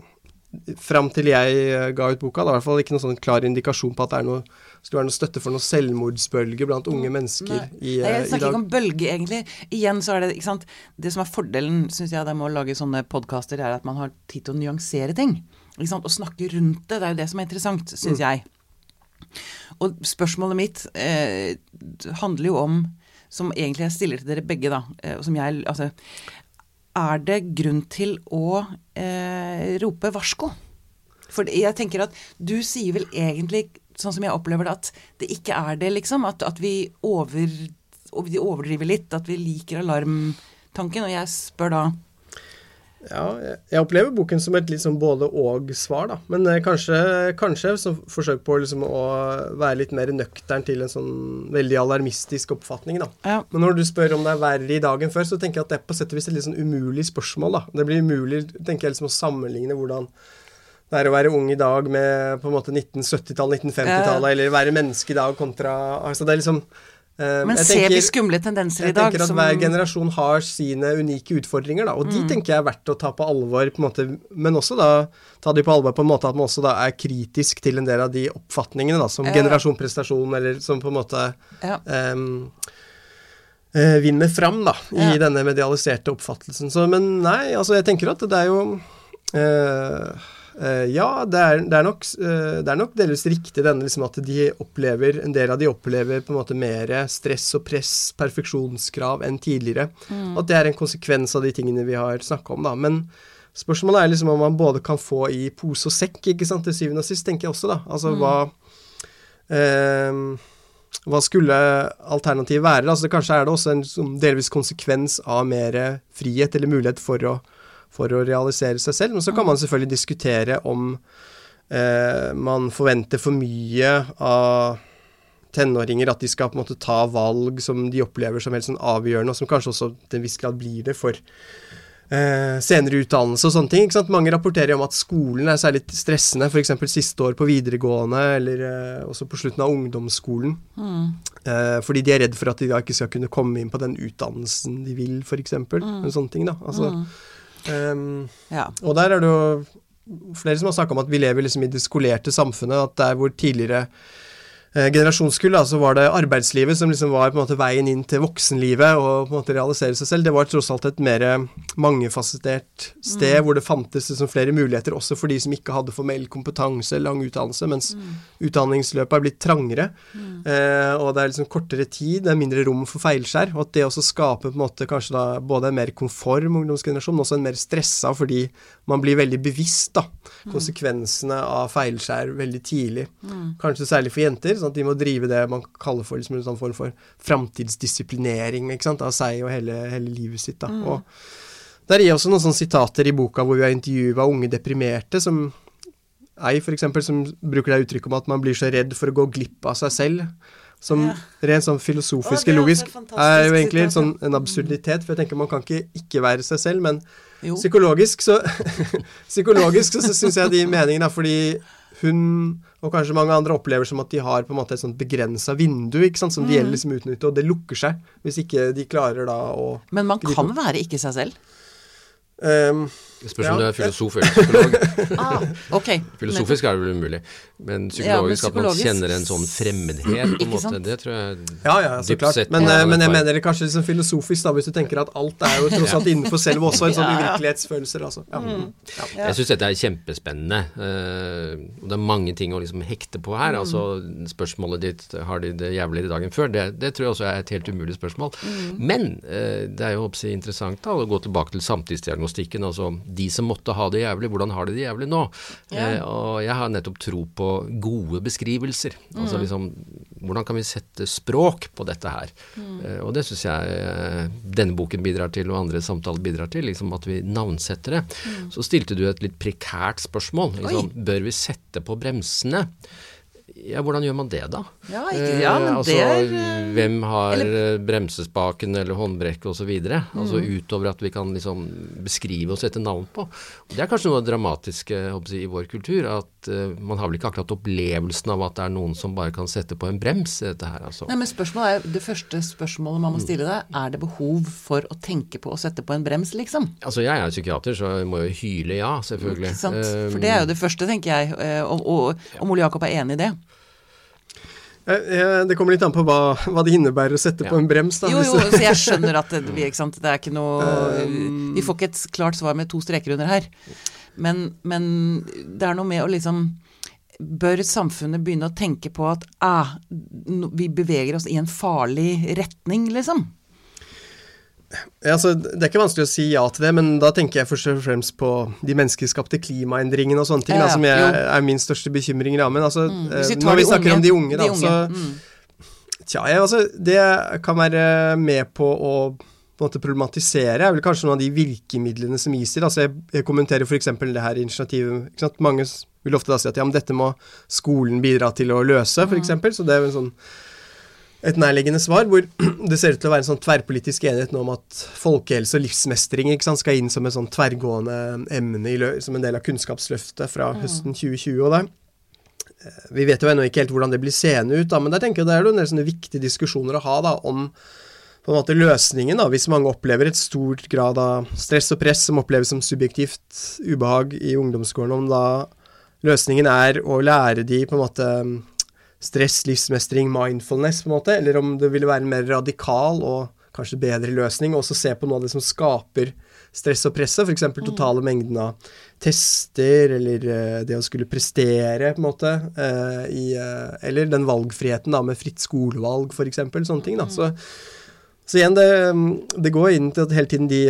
Fram til jeg eh, ga ut boka, det er i hvert fall ikke noen sånn klar indikasjon på at det er noe, skulle være noe støtte for noen selvmordsbølge blant unge mm, mennesker Nei. i, Nei, jeg snakker ikke om bølge, egentlig. Igjen så er det ikke sant Det som er fordelen, syns jeg, med å lage sånne podkaster, er at man har tid til å nyansere ting. Ikke sant? Å snakke rundt det. Det er jo det som er interessant, syns mm. jeg. Og spørsmålet mitt eh, handler jo om som egentlig jeg stiller til dere begge, da, eh, som jeg Altså Er det grunn til å eh, rope varsko? For jeg tenker at du sier vel egentlig, sånn som jeg opplever det, at det ikke er det, liksom. At, at vi, over, overdriver litt. At vi liker alarmtanken. og jeg spør da ja, jeg opplever boken som et litt sånn både-og-svar, da. Men eh, kanskje, kanskje som forsøk på liksom å være litt mer nøktern til en sånn veldig alarmistisk oppfatning, da. Ja. Men når du spør om det er verre i dag enn før, så tenker jeg at det er på sett og vis et litt sånn umulig spørsmål, da. Det blir umulig, tenker jeg, liksom å sammenligne hvordan det er å være ung i dag med på en måte 1970-tallet, 1950-tallet, ja. eller være menneske i dag kontra Altså det er liksom Uh, Men ser tenker, vi skumle tendenser i dag? Jeg tenker at som... Hver generasjon har sine unike utfordringer, da, og mm. de tenker jeg er verdt å ta på alvor. på måte, Men også da ta de på alvor på en måte at man også da er kritisk til en del av de oppfatningene da, som ja. generasjon prestasjon, eller som på en måte ja. um, uh, vinner fram da, i ja. denne medialiserte oppfattelsen. Så, men nei, altså jeg tenker at det er jo Uh, ja, det er, det, er nok, uh, det er, nok, delvis riktig denne liksom at de opplever, en del av de opplever på en måte mer stress og press, perfeksjonskrav, enn tidligere. Mm. At det er en konsekvens av de tingene vi har snakka om, da. Men spørsmålet er liksom om man både kan få i pose og sekk, ikke sant, til syvende og sist, tenker jeg også, da. Altså mm. hva uh, hva skulle alternativet være? Altså, kanskje er det også en delvis konsekvens av mer frihet eller mulighet for å for å realisere seg selv. Men så kan man selvfølgelig diskutere om eh, man forventer for mye av tenåringer, at de skal på en måte ta valg som de opplever som helt sånn avgjørende, og som kanskje også til en viss grad blir det for eh, senere utdannelse og sånne ting. Mange rapporterer om at skolen er særlig stressende, f.eks. siste år på videregående, eller eh, også på slutten av ungdomsskolen. Mm. Eh, fordi de er redd for at de da ikke skal kunne komme inn på den utdannelsen de vil, f.eks. Mm. Sånne ting, da. Altså, mm. Um, ja. Og der er det jo flere som har snakka om at vi lever liksom i det skolerte samfunnet. At der hvor tidligere generasjonskull, da, så var det arbeidslivet som liksom var på en måte veien inn til voksenlivet og på en måte realisere seg selv. Det var tross alt et mer mangefasettert sted mm. hvor det fantes liksom flere muligheter også for de som ikke hadde formell kompetanse, lang utdannelse, mens mm. utdanningsløpet er blitt trangere. Mm. Eh, og det er liksom kortere tid, det er mindre rom for feilskjær. Og at det også skaper på en måte kanskje da både en mer konform ungdomsgenerasjon, men også en mer stressa fordi man blir veldig bevisst da, mm. konsekvensene av feilskjær veldig tidlig. Mm. Kanskje særlig for jenter sånn at de må drive det man kaller for liksom en sånn form for framtidsdisiplinering av seg og hele, hele livet sitt. Da. Mm. Og der gir jeg også noen sånne sitater i boka hvor vi har intervjua unge deprimerte, som ei f.eks., som bruker det uttrykket om at man blir så redd for å gå glipp av seg selv. Som ja. rent sånn filosofisk og logisk er jo egentlig sånn en absurditet, for jeg tenker man kan ikke ikke være seg selv, men jo. psykologisk så Psykologisk så, så syns jeg de meningene er fordi hun og kanskje mange andre opplever som at de har på en måte et sånt begrensa vindu ikke sant, som mm. de gjelder liksom utnytte, og det lukker seg hvis ikke de klarer da å Men man kan være ikke seg selv? Um, spørs om ja. du er filosof eller psykolog. ah, okay. Filosofisk er det vel umulig, men psykologisk, ja, men psykologisk, at man kjenner en sånn fremmedhet, på en måte, det tror jeg Ja, ja, så klart. Sett, men, ja, men, jeg mener det kanskje liksom filosofisk, da, hvis du tenker at alt er jo tross alt innenfor selv også en sånn uvirkelighetsfølelse. Altså. Mm. Jeg syns dette er kjempespennende. Uh, det er mange ting å liksom hekte på her. Mm. altså Spørsmålet ditt har de det jævligere dagen før, det, det, tror jeg også er et helt umulig spørsmål. Mm. Men uh, det er jo oppsi interessant da, å gå tilbake til samtidsdiagnostikken. altså de som måtte ha det jævlig, hvordan har de det jævlig nå? Ja. Eh, og jeg har nettopp tro på gode beskrivelser. Altså mm. Altså liksom, hvordan kan vi sette språk på dette her? Mm. Eh, og det syns jeg eh, denne boken bidrar til, og andre samtaler bidrar til. liksom At vi navnsetter det. Mm. Så stilte du et litt prekært spørsmål. Liksom, bør vi sette på bremsene? Ja, hvordan gjør man det, da? Ja, ikke, ja men altså, det er eh, Hvem har eller, eh, bremsespaken eller håndbrekket osv.? Mm. Altså utover at vi kan liksom beskrive og sette navn på. Det er kanskje noe av det dramatiske i vår kultur. At uh, man har vel ikke akkurat opplevelsen av at det er noen som bare kan sette på en brems i dette her. Altså. Nei, men spørsmålet er, Det første spørsmålet man må stille deg, er det behov for å tenke på å sette på en brems, liksom? Altså jeg er psykiater, så jeg må jo hyle ja, selvfølgelig. Ikke sant? For det er jo det første, tenker jeg. Og, og, om Ole Jakob er enig i det? Det kommer litt an på hva, hva det innebærer å sette ja. på en brems. Da. Jo, jo, så jeg skjønner at det, det er ikke noe um, Vi får ikke et klart svar med to streker under her. Men, men det er noe med å liksom Bør samfunnet begynne å tenke på at ah, vi beveger oss i en farlig retning, liksom? Ja, altså, det er ikke vanskelig å si ja til det, men da tenker jeg først og fremst på de menneskeskapte klimaendringene og sånne ting, ja, ja. da, som jeg, er min største bekymring. Da. Men altså, mm, eh, når vi snakker unge, om de unge, da, de unge. så mm. Tja, jeg, altså, det kan være med på å på en måte problematisere, er vel kanskje noen av de virkemidlene som gis til. Altså jeg, jeg kommenterer f.eks. det her initiativet. Ikke sant? Mange vil ofte da si at ja, men dette må skolen bidra til å løse, f.eks. Mm. Så det er jo en sånn et nærliggende svar, hvor det ser ut til å være en sånn tverrpolitisk enighet nå om at folkehelse og livsmestring ikke sant, skal inn som et sånn tverrgående emne i, som en del av Kunnskapsløftet fra mm. høsten 2020. og der. Eh, vi vet jo ennå ikke helt hvordan det blir seende ut, da, men der tenker jeg det er noen en viktige diskusjoner å ha da, om på en måte løsningen, da, hvis mange opplever et stort grad av stress og press som oppleves som subjektivt ubehag i ungdomsskolen, om da løsningen er å lære de på en måte stress, livsmestring, mindfulness, på en måte, eller om det ville være en mer radikal og kanskje bedre løsning, og også se på noe av det som skaper stress og presset, f.eks. Mm. totale mengden av tester, eller uh, det å skulle prestere, på en måte, uh, i, uh, eller den valgfriheten da, med fritt skolevalg, f.eks., sånne ting. da, mm. så, så igjen, det, det, går inn til at hele tiden de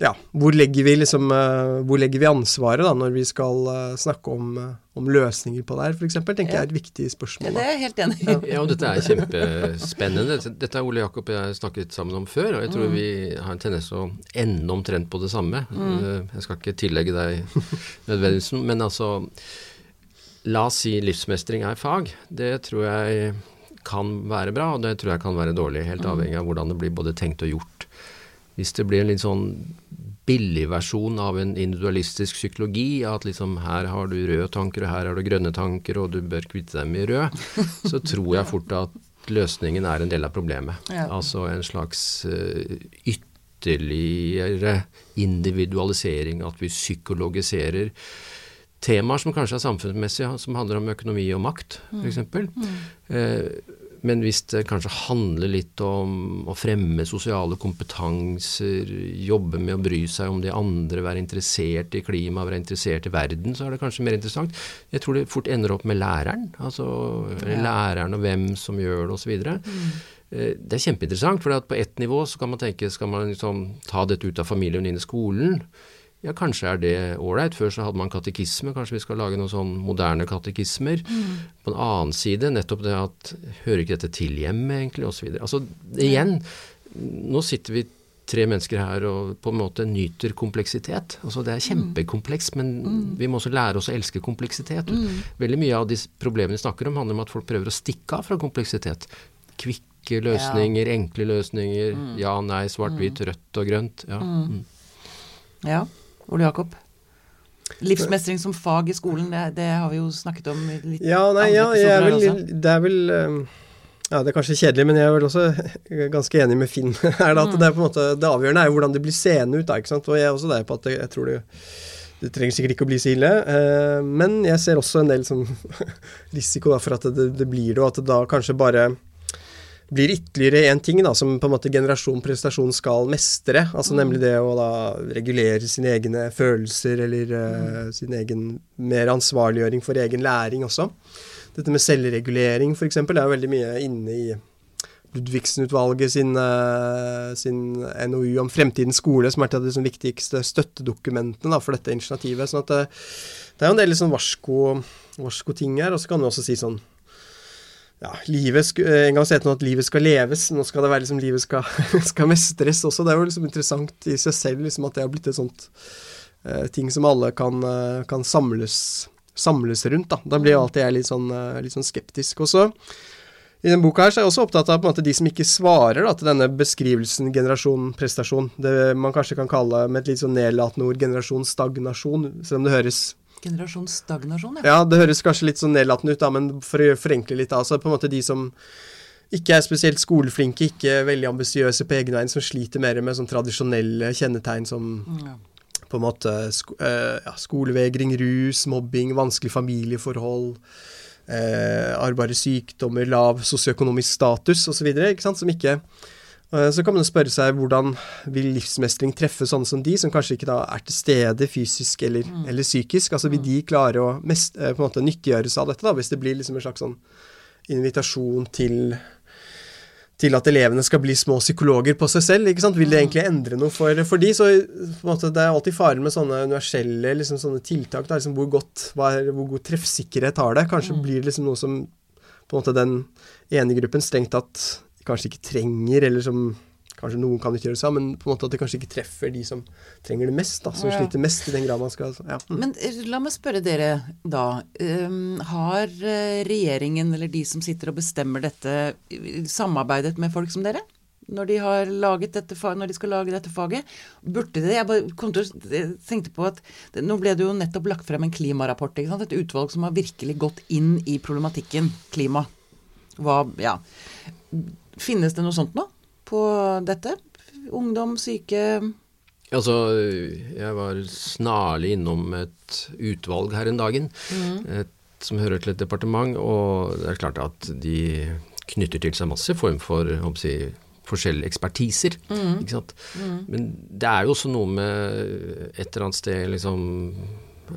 ja, hvor legger vi liksom Hvor legger vi ansvaret da når vi skal snakke om om løsninger på det her, f.eks., tenker ja. jeg er et viktig spørsmål. Ja, det er jeg helt enig i. ja, og dette er kjempespennende. Dette har Ole Jakob og jeg snakket sammen om før, og jeg tror mm. vi har en tendens å ende omtrent på det samme. Mm. Eh, jeg skal ikke tillegge deg nødvendigvis, men altså La oss si livsmestring er fag. Det tror jeg kan være bra, og det tror jeg kan være dårlig. Helt mm. avhengig av hvordan det blir både tenkt og gjort. Hvis det blir en litt sånn billig versjon av en individualistisk psykologi. At liksom her har du røde tanker, og her har du grønne tanker, og du bør kvitte deg med rød. Så tror jeg fort at løsningen er en del av problemet. Ja. Altså en slags uh, ytterligere individualisering, at vi psykologiserer temaer som kanskje er samfunnsmessige, som handler om økonomi og makt, f.eks. Mm. mm. Men hvis det kanskje handler litt om å fremme sosiale kompetanser, jobbe med å bry seg om de andre, være interessert i klima, være interessert i verden, så er det kanskje mer interessant. Jeg tror det fort ender opp med læreren, altså ja. læreren og hvem som gjør det osv. Mm. Eh, det er kjempeinteressant, for på ett nivå så kan man tenke skal man liksom ta dette ut av familien inn i skolen. Ja, kanskje er det ålreit. Før så hadde man katekisme, kanskje vi skal lage noen sånn moderne katekismer. Mm. På en annen side nettopp det at hører ikke dette til hjemme, egentlig, osv. Altså igjen, nå sitter vi tre mennesker her og på en måte nyter kompleksitet. Altså Det er kjempekomplekst, men mm. vi må også lære oss å elske kompleksitet. Mm. Veldig mye av de problemene vi snakker om, handler om at folk prøver å stikke av fra kompleksitet. Kvikke løsninger, ja. enkle løsninger, mm. ja, nei, svart-hvitt, mm. rødt og grønt. Ja. Mm. ja. Ole Jakob? Livsmestring som fag i skolen, det, det, har vi jo snakket om i litt ja, nei, ja, jeg vel, Det er vel um, ja, Det er kanskje kjedelig, men jeg er vel også ganske enig med Finn her. at mm. Det er på en måte, det avgjørende er jo hvordan det blir seende ut. da, ikke sant? Og jeg er også der på at jeg, jeg tror det, det trenger sikkert ikke å bli så ille. Eh, men jeg ser også en del sånn risiko da, for at det, det blir det, og at det da kanskje bare blir ytterligere en ting da, som på en måte generasjon prestasjon skal mestre. altså mm. Nemlig det å da regulere sine egne følelser, eller uh, sin egen mer ansvarliggjøring for egen læring også. Dette med selvregulering f.eks. er jo veldig mye inne i Ludvigsen-utvalget sin, uh, sin, NOU om fremtidens skole, som er av de liksom viktigste støttedokumentene da, for dette initiativet. sånn at det, det er jo en del liksom varsko, varsko ting her. Og så kan du også si sånn ja, livet eh, En gang het det at livet skal leves, nå skal det være liksom livet skal, skal mestres også. Det er jo liksom interessant i seg selv liksom at det har blitt et sånt uh, ting som alle kan, uh, kan samles, samles, rundt. Da Da blir alltid jeg litt sånn, uh, litt sånn skeptisk. Også i denne boka her så er jeg også opptatt av måte de som ikke svarer da, til denne beskrivelsen generasjon prestasjon. Det man kanskje kan kalle med et litt sånn nedlatende ord generasjon stagnasjon, selv om det høres Generasjonsstagnasjon, ja. Ja, det høres kanskje litt sånn nedlatende ut, da, men for å forenkle litt, altså på en måte de som ikke er spesielt skoleflinke, ikke veldig ambisiøse på egne vegne, som sliter mer med sånn tradisjonelle kjennetegn som ja. på en måte sko uh, ja, skolevegring, rus, mobbing, vanskelige familieforhold, Eh, arrbare sykdommer, lav sosioøkonomisk status osv., som ikke Eh, så kan man spørre seg hvordan vil livsmestring treffe sånne som de, som kanskje ikke da er til stede fysisk eller, mm. eller psykisk. Altså vil mm. de klare å mest, eh, på en måte nyttiggjøre seg av dette, da, hvis det blir liksom en slags sånn invitasjon til til at elevene skal bli små psykologer på seg selv. ikke sant? Vil det mm. egentlig endre noe for, for de? Så måte, Det er alltid faren med sånne universelle liksom, sånne tiltak. Da, liksom, hvor, godt, er, hvor god treffsikkerhet har det? Kanskje mm. blir det liksom noe som på en måte den ene gruppen strengt tatt kanskje ikke trenger, eller som Kanskje noen kan ikke gjøre det sammen, men på en måte at det kanskje ikke treffer de som trenger det mest, da, som ja. sliter mest i den grad man skal ja. mm. Men eh, la meg spørre dere da. Um, har eh, regjeringen eller de som sitter og bestemmer dette, samarbeidet med folk som dere? Når de, har laget dette, når de skal lage dette faget. Burde det Jeg bare kom til å tenkte på at det, Nå ble det jo nettopp lagt frem en klimarapport. Et utvalg som har virkelig gått inn i problematikken klima. Hva, ja. Finnes det noe sånt nå på dette? Ungdom, syke Altså, jeg var snarlig innom et utvalg her en dagen mm. et, som hører til et departement, og det er klart at de knytter til seg masse form for si, forskjellige ekspertiser. Mm. Ikke sant? Mm. Men det er jo også noe med et eller annet sted liksom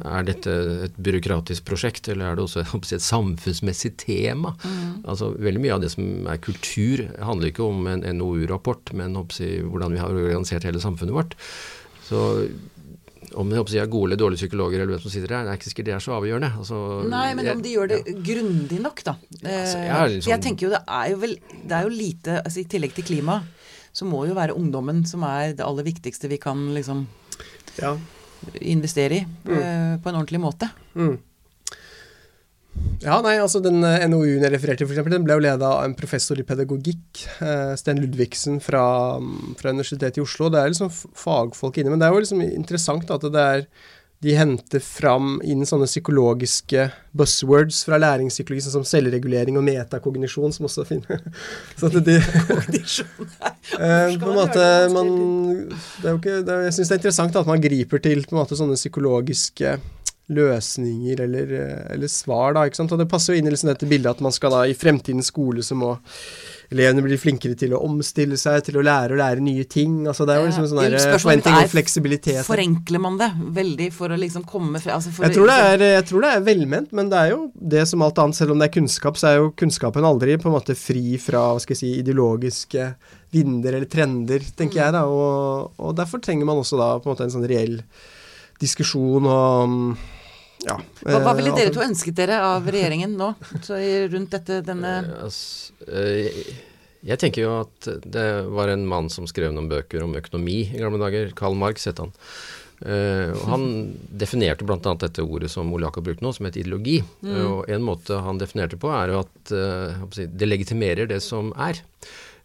er dette et byråkratisk prosjekt, eller er det også et samfunnsmessig tema? Mm. Altså, veldig mye av det som er kultur, handler ikke om en NOU-rapport, men si, hvordan vi har organisert hele samfunnet vårt. Så om jeg er gode eller dårlige psykologer, eller hvem som sitter der, det er ikke sikkert det er så avgjørende. Altså, Nei, men om de gjør det ja. grundig nok, da. Altså, jeg, liksom, jeg, tenker jo det er jo vel Det er jo lite altså I tillegg til klima, så må jo være ungdommen som er det aller viktigste vi kan liksom ja investere i mm. Eh, på en ordentlig måte. Mm. Ja, nei, altså Den eh, NOU-en jeg refererte til, eksempel, den ble jo leda av en professor i pedagogikk, eh, Sten Ludvigsen fra, fra, Universitetet i Oslo. Det er liksom fagfolk inne. Men det er jo liksom interessant at det er de henter fram inn sånne psykologiske buzzwords fra læringspsykologi, sånn som selvregulering og metakognisjon, som også finner Så at de eh, på en måte, man, det er jo ikke, er, Jeg syns det er interessant at man griper til på en måte sånne psykologiske løsninger eller, eller svar. da, ikke sant? Og det passer jo inn i liksom dette bildet at man skal da i fremtidens skole så må elevene blir flinkere til å omstille seg, til å lære å lære nye ting. altså Det er jo liksom sånn der forventning om fleksibilitet. Forenkler man det veldig for å liksom komme fra altså jeg, tror er, jeg, tror det er, velment, men det er jo det som alt annet. Selv om det er kunnskap, så er jo kunnskapen aldri på en måte fri fra hva skal jeg si, ideologiske vinder eller trender, tenker mm. jeg. da, og, og, derfor trenger man også da på en måte en sånn reell diskusjon om ja, hva, hva, ville dere to ønsket dere av regjeringen nå, rundt dette, denne uh, Jeg tenker jo at det var en mann som skrev noen bøker om økonomi i gamle dager. Karl Marx het han. Uh, han definerte bl.a. dette ordet som Ole Jakob brukte nå, som het ideologi. Mm. Uh, og en måte han definerte på, er jo at det legitimerer det som er.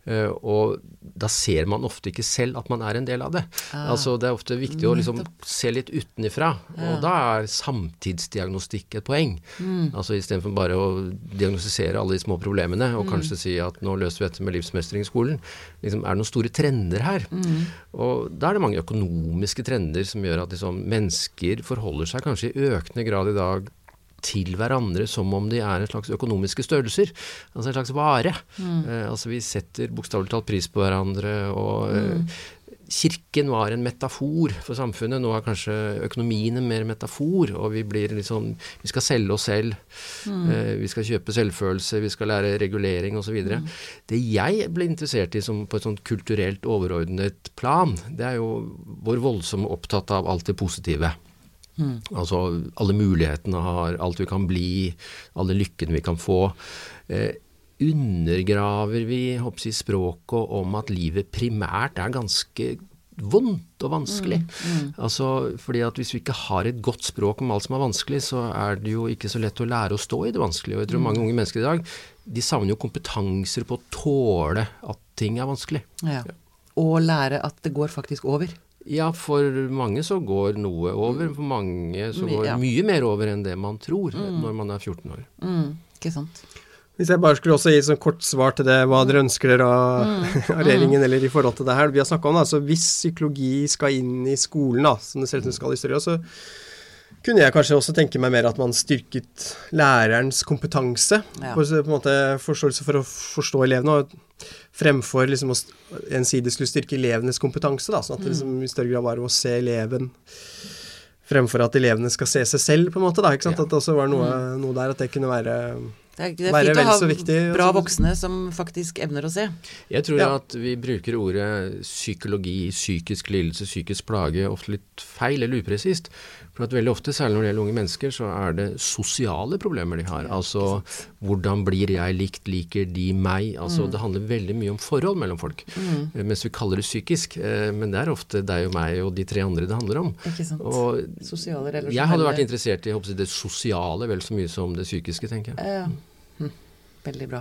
Uh, og da ser man ofte ikke selv at man er en del av det. Ah, altså Det er ofte viktig å liksom se litt utenifra, ja. og da er samtidsdiagnostikk et poeng. Mm. Altså Istedenfor bare å diagnostisere alle de små problemene og mm. kanskje si at nå løser vi dette med livsmestring i skolen. Liksom, er det noen store trender her? Mm. Og da er det mange økonomiske trender som gjør at liksom, mennesker forholder seg kanskje i økende grad i dag til hverandre som om de er en slags økonomiske størrelser. Altså en slags vare. Mm. Eh, altså vi setter bokstavelig talt pris på hverandre. og eh, mm. Kirken var en metafor for samfunnet. Nå er kanskje økonomien en mer metafor. Og vi blir liksom Vi skal selge oss selv. Mm. Eh, vi skal kjøpe selvfølelse. Vi skal lære regulering osv. Mm. Det jeg ble interessert i som på et sånt kulturelt overordnet plan, det er jo hvor voldsomt opptatt av alt det positive. Mm. Altså alle mulighetene har, alt vi kan bli, alle lykkene vi kan få. Eh, undergraver vi håper språket om at livet primært er ganske vondt og vanskelig. Mm, mm. Altså, fordi at Hvis vi ikke har et godt språk om alt som er vanskelig, så er det jo ikke så lett å lære å stå i det vanskelige. Og jeg tror mm. mange unge mennesker i dag de savner jo kompetanser på å tåle at ting er vanskelig. Ja. Og lære at det går faktisk over. Ja, for mange så går noe over. For mange så går ja. mye mer over enn det man tror mm. når man er 14 år. Mm. Ikke sant. Hvis jeg bare skulle også gi et sånn kort svar til det, hva dere ønsker dere av, mm. av regjeringen, eller i forhold til det her vi har snakka om, da, så hvis psykologi skal inn i skolen, da, som det ser ut som skal i større så kunne jeg kanskje også tenke meg mer at man styrket lærerens kompetanse. Ja. På, på, en måte Forståelse for å forstå elevene. og Fremfor liksom å ensidig skulle styrke elevenes kompetanse. da, Sånn at det liksom i større grad var å se eleven fremfor at elevene skal se seg selv, på en måte. da, ikke sant, ja. At det også var noe, mm. noe, der, at det kunne være det er, det er fint å ha viktig, bra voksne som faktisk evner å se. Jeg tror ja. at vi bruker ordet psykologi, psykisk lidelse, psykisk plage ofte litt feil eller upresist. For at veldig ofte, særlig når det gjelder unge mennesker, så er det sosiale problemer de har. Altså hvordan blir jeg likt, liker de meg? Altså mm. det handler veldig mye om forhold mellom folk. Mm. Eh, mens vi kaller det psykisk. Eh, men det er ofte deg og meg og de tre andre det handler om. Ikke sant. Og Sosiale relasjoner. Jeg hadde vært interessert i håper, det sosiale vel så mye som det psykiske, tenker jeg. Ja. Hm. Veldig bra.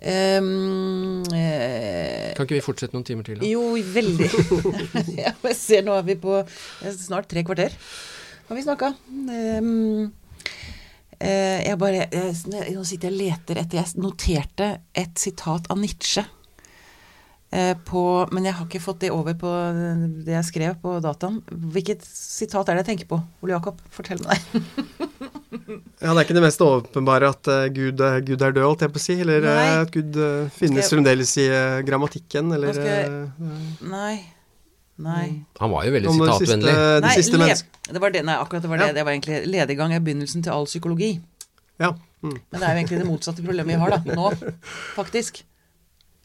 Um, eh, kan ikke vi fortsette noen timer til? Da? Jo, veldig. jeg ser nå er vi på snart tre kvarter. Har vi snakka. Um, eh, jeg bare jeg, Nå sitter jeg og leter etter Jeg noterte et sitat av Nietzsche. Eh, på, men jeg har ikke fått det over på det jeg skrev på dataen. Hvilket sitat er det jeg tenker på? Ole Jakob, fortell meg. Ja, Det er ikke det mest åpenbare at Gud, Gud, er død, holdt jeg på å si. Eller nei. at Gud finnes fremdeles i grammatikken, eller. Nei. Nei. Mm. Han var jo veldig sitatvennlig. Nei, siste det var det, nei, akkurat det var det. Ja. Det var egentlig lediggang er begynnelsen til all psykologi. Ja. Mm. Men det er jo egentlig det motsatte problemet vi har da, nå, faktisk.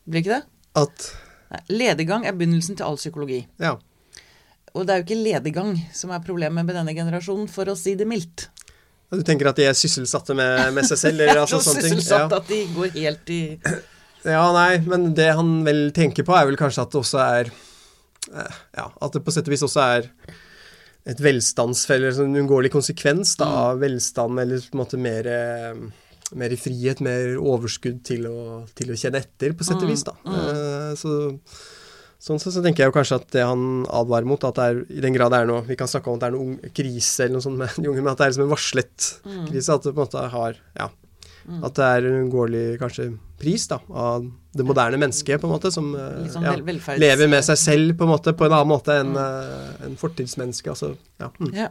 Blir ikke det? At nei, lediggang er begynnelsen til all psykologi. Ja. Og det er jo ikke lediggang som er problemet med denne generasjonen, for å si det mildt. Du tenker at de er sysselsatte med, med seg selv? Eller, altså, så sysselsatt ja. at de går helt i Ja, nei, men det han vel tenker på, er vel kanskje at det også er Ja, at det på sett og vis også er et velstandsfelle, en sånn uunngåelig konsekvens da, mm. av velstand, eller på en måte mer, eh, mer frihet, mer overskudd til å, til å, kjenne etter, på sett og mm. vis. da. Mm. Uh, så Sånn så, så, tenker jeg jo kanskje at det han advarer mot, at det er i den grad det er noe Vi kan snakke om at det er noen krise eller noe sånt med de unge, men at det er liksom en varslet mm. krise. At det på en måte har Ja. At det er en uunngåelig kanskje pris da, av det moderne mennesket, på en måte, som sånn ja, lever med seg selv på en måte, på en annen måte enn mm. uh, en fortidsmenneske. Altså, ja. Mm. ja.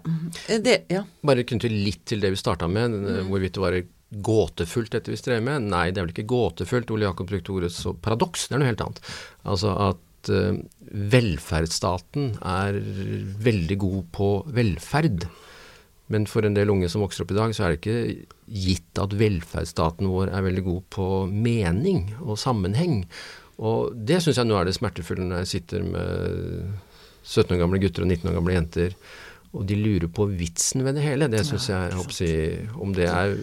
Det, ja. Bare knytte litt til det vi starta med, mm. hvorvidt det var gåtefullt dette vi strever med. Nei, det er vel ikke gåtefullt. Ole Jakob brukte ordet så paradoks. Det er noe helt annet. Altså at uh, velferdsstaten er veldig god på velferd. Men for en del unge som vokser opp i dag, så er det ikke gitt at velferdsstaten vår er veldig god på mening og sammenheng. Og det syns jeg nå er det smertefulle når jeg sitter med 17 år gamle gutter og 19 år gamle jenter og de lurer på vitsen ved det hele. Det syns jeg, jeg si, Om det er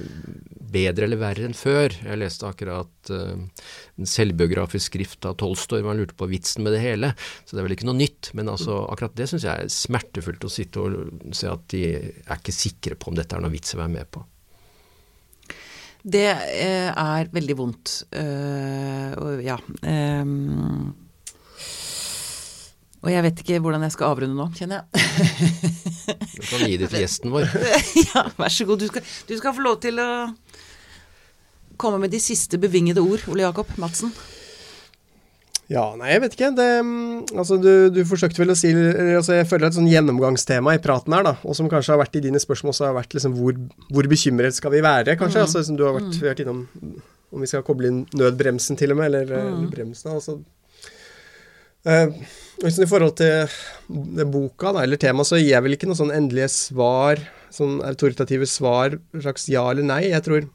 bedre eller verre enn før. Jeg leste akkurat uh, en selvbiografisk skrift av Tolstoy hvor han lurte på vitsen med det hele. Så det er vel ikke noe nytt. Men altså, akkurat det syns jeg er smertefullt å sitte og se at de er ikke sikre på om dette er noe vits å være med på. Det eh, er veldig vondt. Uh, ja. Um og jeg vet ikke hvordan jeg skal avrunde nå, kjenner jeg. du kan gi det til gjesten vår. ja, vær så god. Du skal, du skal, få lov til å komme med de siste bevingede ord, Ole Jakob Madsen. Ja, nei, jeg vet ikke. Det, altså, du, du, forsøkte vel å si altså, Jeg føler et sånn gjennomgangstema i praten her, da, og som kanskje har vært i dine spørsmål, så har vært liksom hvor, hvor bekymret skal vi være, kanskje? Mm. Altså, som du har vært, mm. vært, innom om vi skal koble inn nødbremsen til og med, eller, mm. eller bremsen. altså Uh, I forhold til boka da, eller temaet, så gir jeg vel ikke noe sånn endelige svar, sånn autoritative svar, slags ja eller nei. Jeg tror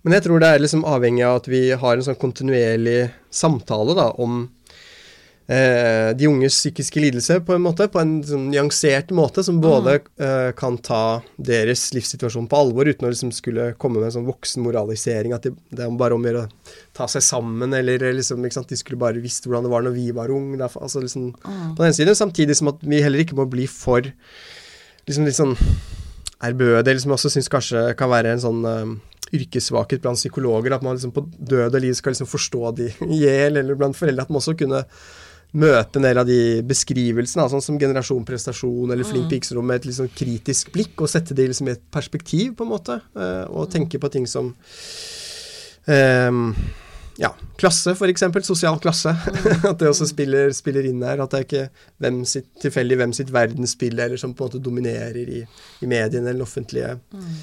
Men jeg tror det er liksom avhengig av at vi har en sånn kontinuerlig samtale da, om eh, de unges psykiske lidelse på en måte, på en sånn nyansert måte, som både mm. eh, kan ta deres livssituasjon på alvor, uten å liksom skulle komme med en sånn voksen moralisering, at det, det er bare om å gjøre å ta seg sammen, eller liksom, ikke sant, de skulle bare visst hvordan det var når vi var unge. Altså, liksom, mm. På den siden, samtidig som at vi heller ikke må bli for liksom litt sånn ærbødige, som jeg også syns kanskje kan være en sånn um, yrkessvakhet blant psykologer, at man liksom på død og liv skal liksom forstå de i hjel, eller blant foreldre, at man også kunne møte en del av de beskrivelsene, sånn som generasjon prestasjon eller flink mm. pikserom med et liksom kritisk blikk, og sette det liksom i et perspektiv, på en måte, uh, og mm. tenke på ting som um, ja, klasse, f.eks. Sosial klasse. Mm. at det også spiller, spiller, inn her. At det er ikke hvem sitt, tilfeldig hvem sitt verdensbilde eller som på en måte dominerer i, i mediene eller den offentlige mm.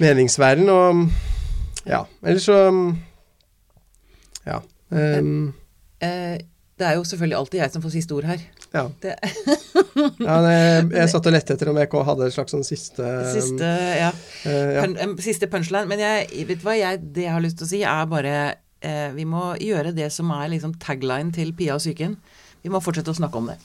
meningsverden. Og ja, ellers så Ja. Um, uh, det er jo selvfølgelig alltid jeg som får siste ord her. Ja. ja jeg, jeg satt og lette etter om jeg hadde et slags sånn siste Siste, ja. Uh, ja. Pun, siste punchline. Men jeg, vet hva, jeg, det jeg har lyst til å si, er bare eh, Vi må gjøre det som er liksom tagline til Pia og psyken. Vi må fortsette å snakke om det.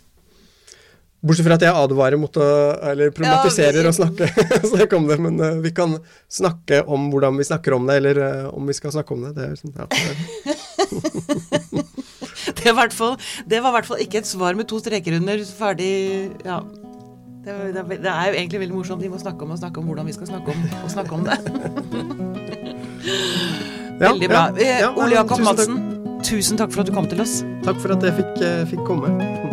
Bortsett fra at jeg advarer mot å Eller problematiserer ja, vi... å snakke. snakke om det, men uh, vi kan snakke om hvordan vi snakker om det, eller uh, om vi skal snakke om det. Det, er, sånn, ja, det, var i hvert fall ikke et svar med to streker under ferdig Ja. Det, det, det, er jo egentlig veldig morsomt. Vi må snakke om og snakke om hvordan vi skal snakke om, og snakke om det. veldig bra. Ja, ja, Ole Jakob Madsen, tusen takk for at du kom til oss. Takk for at jeg fikk, fikk komme.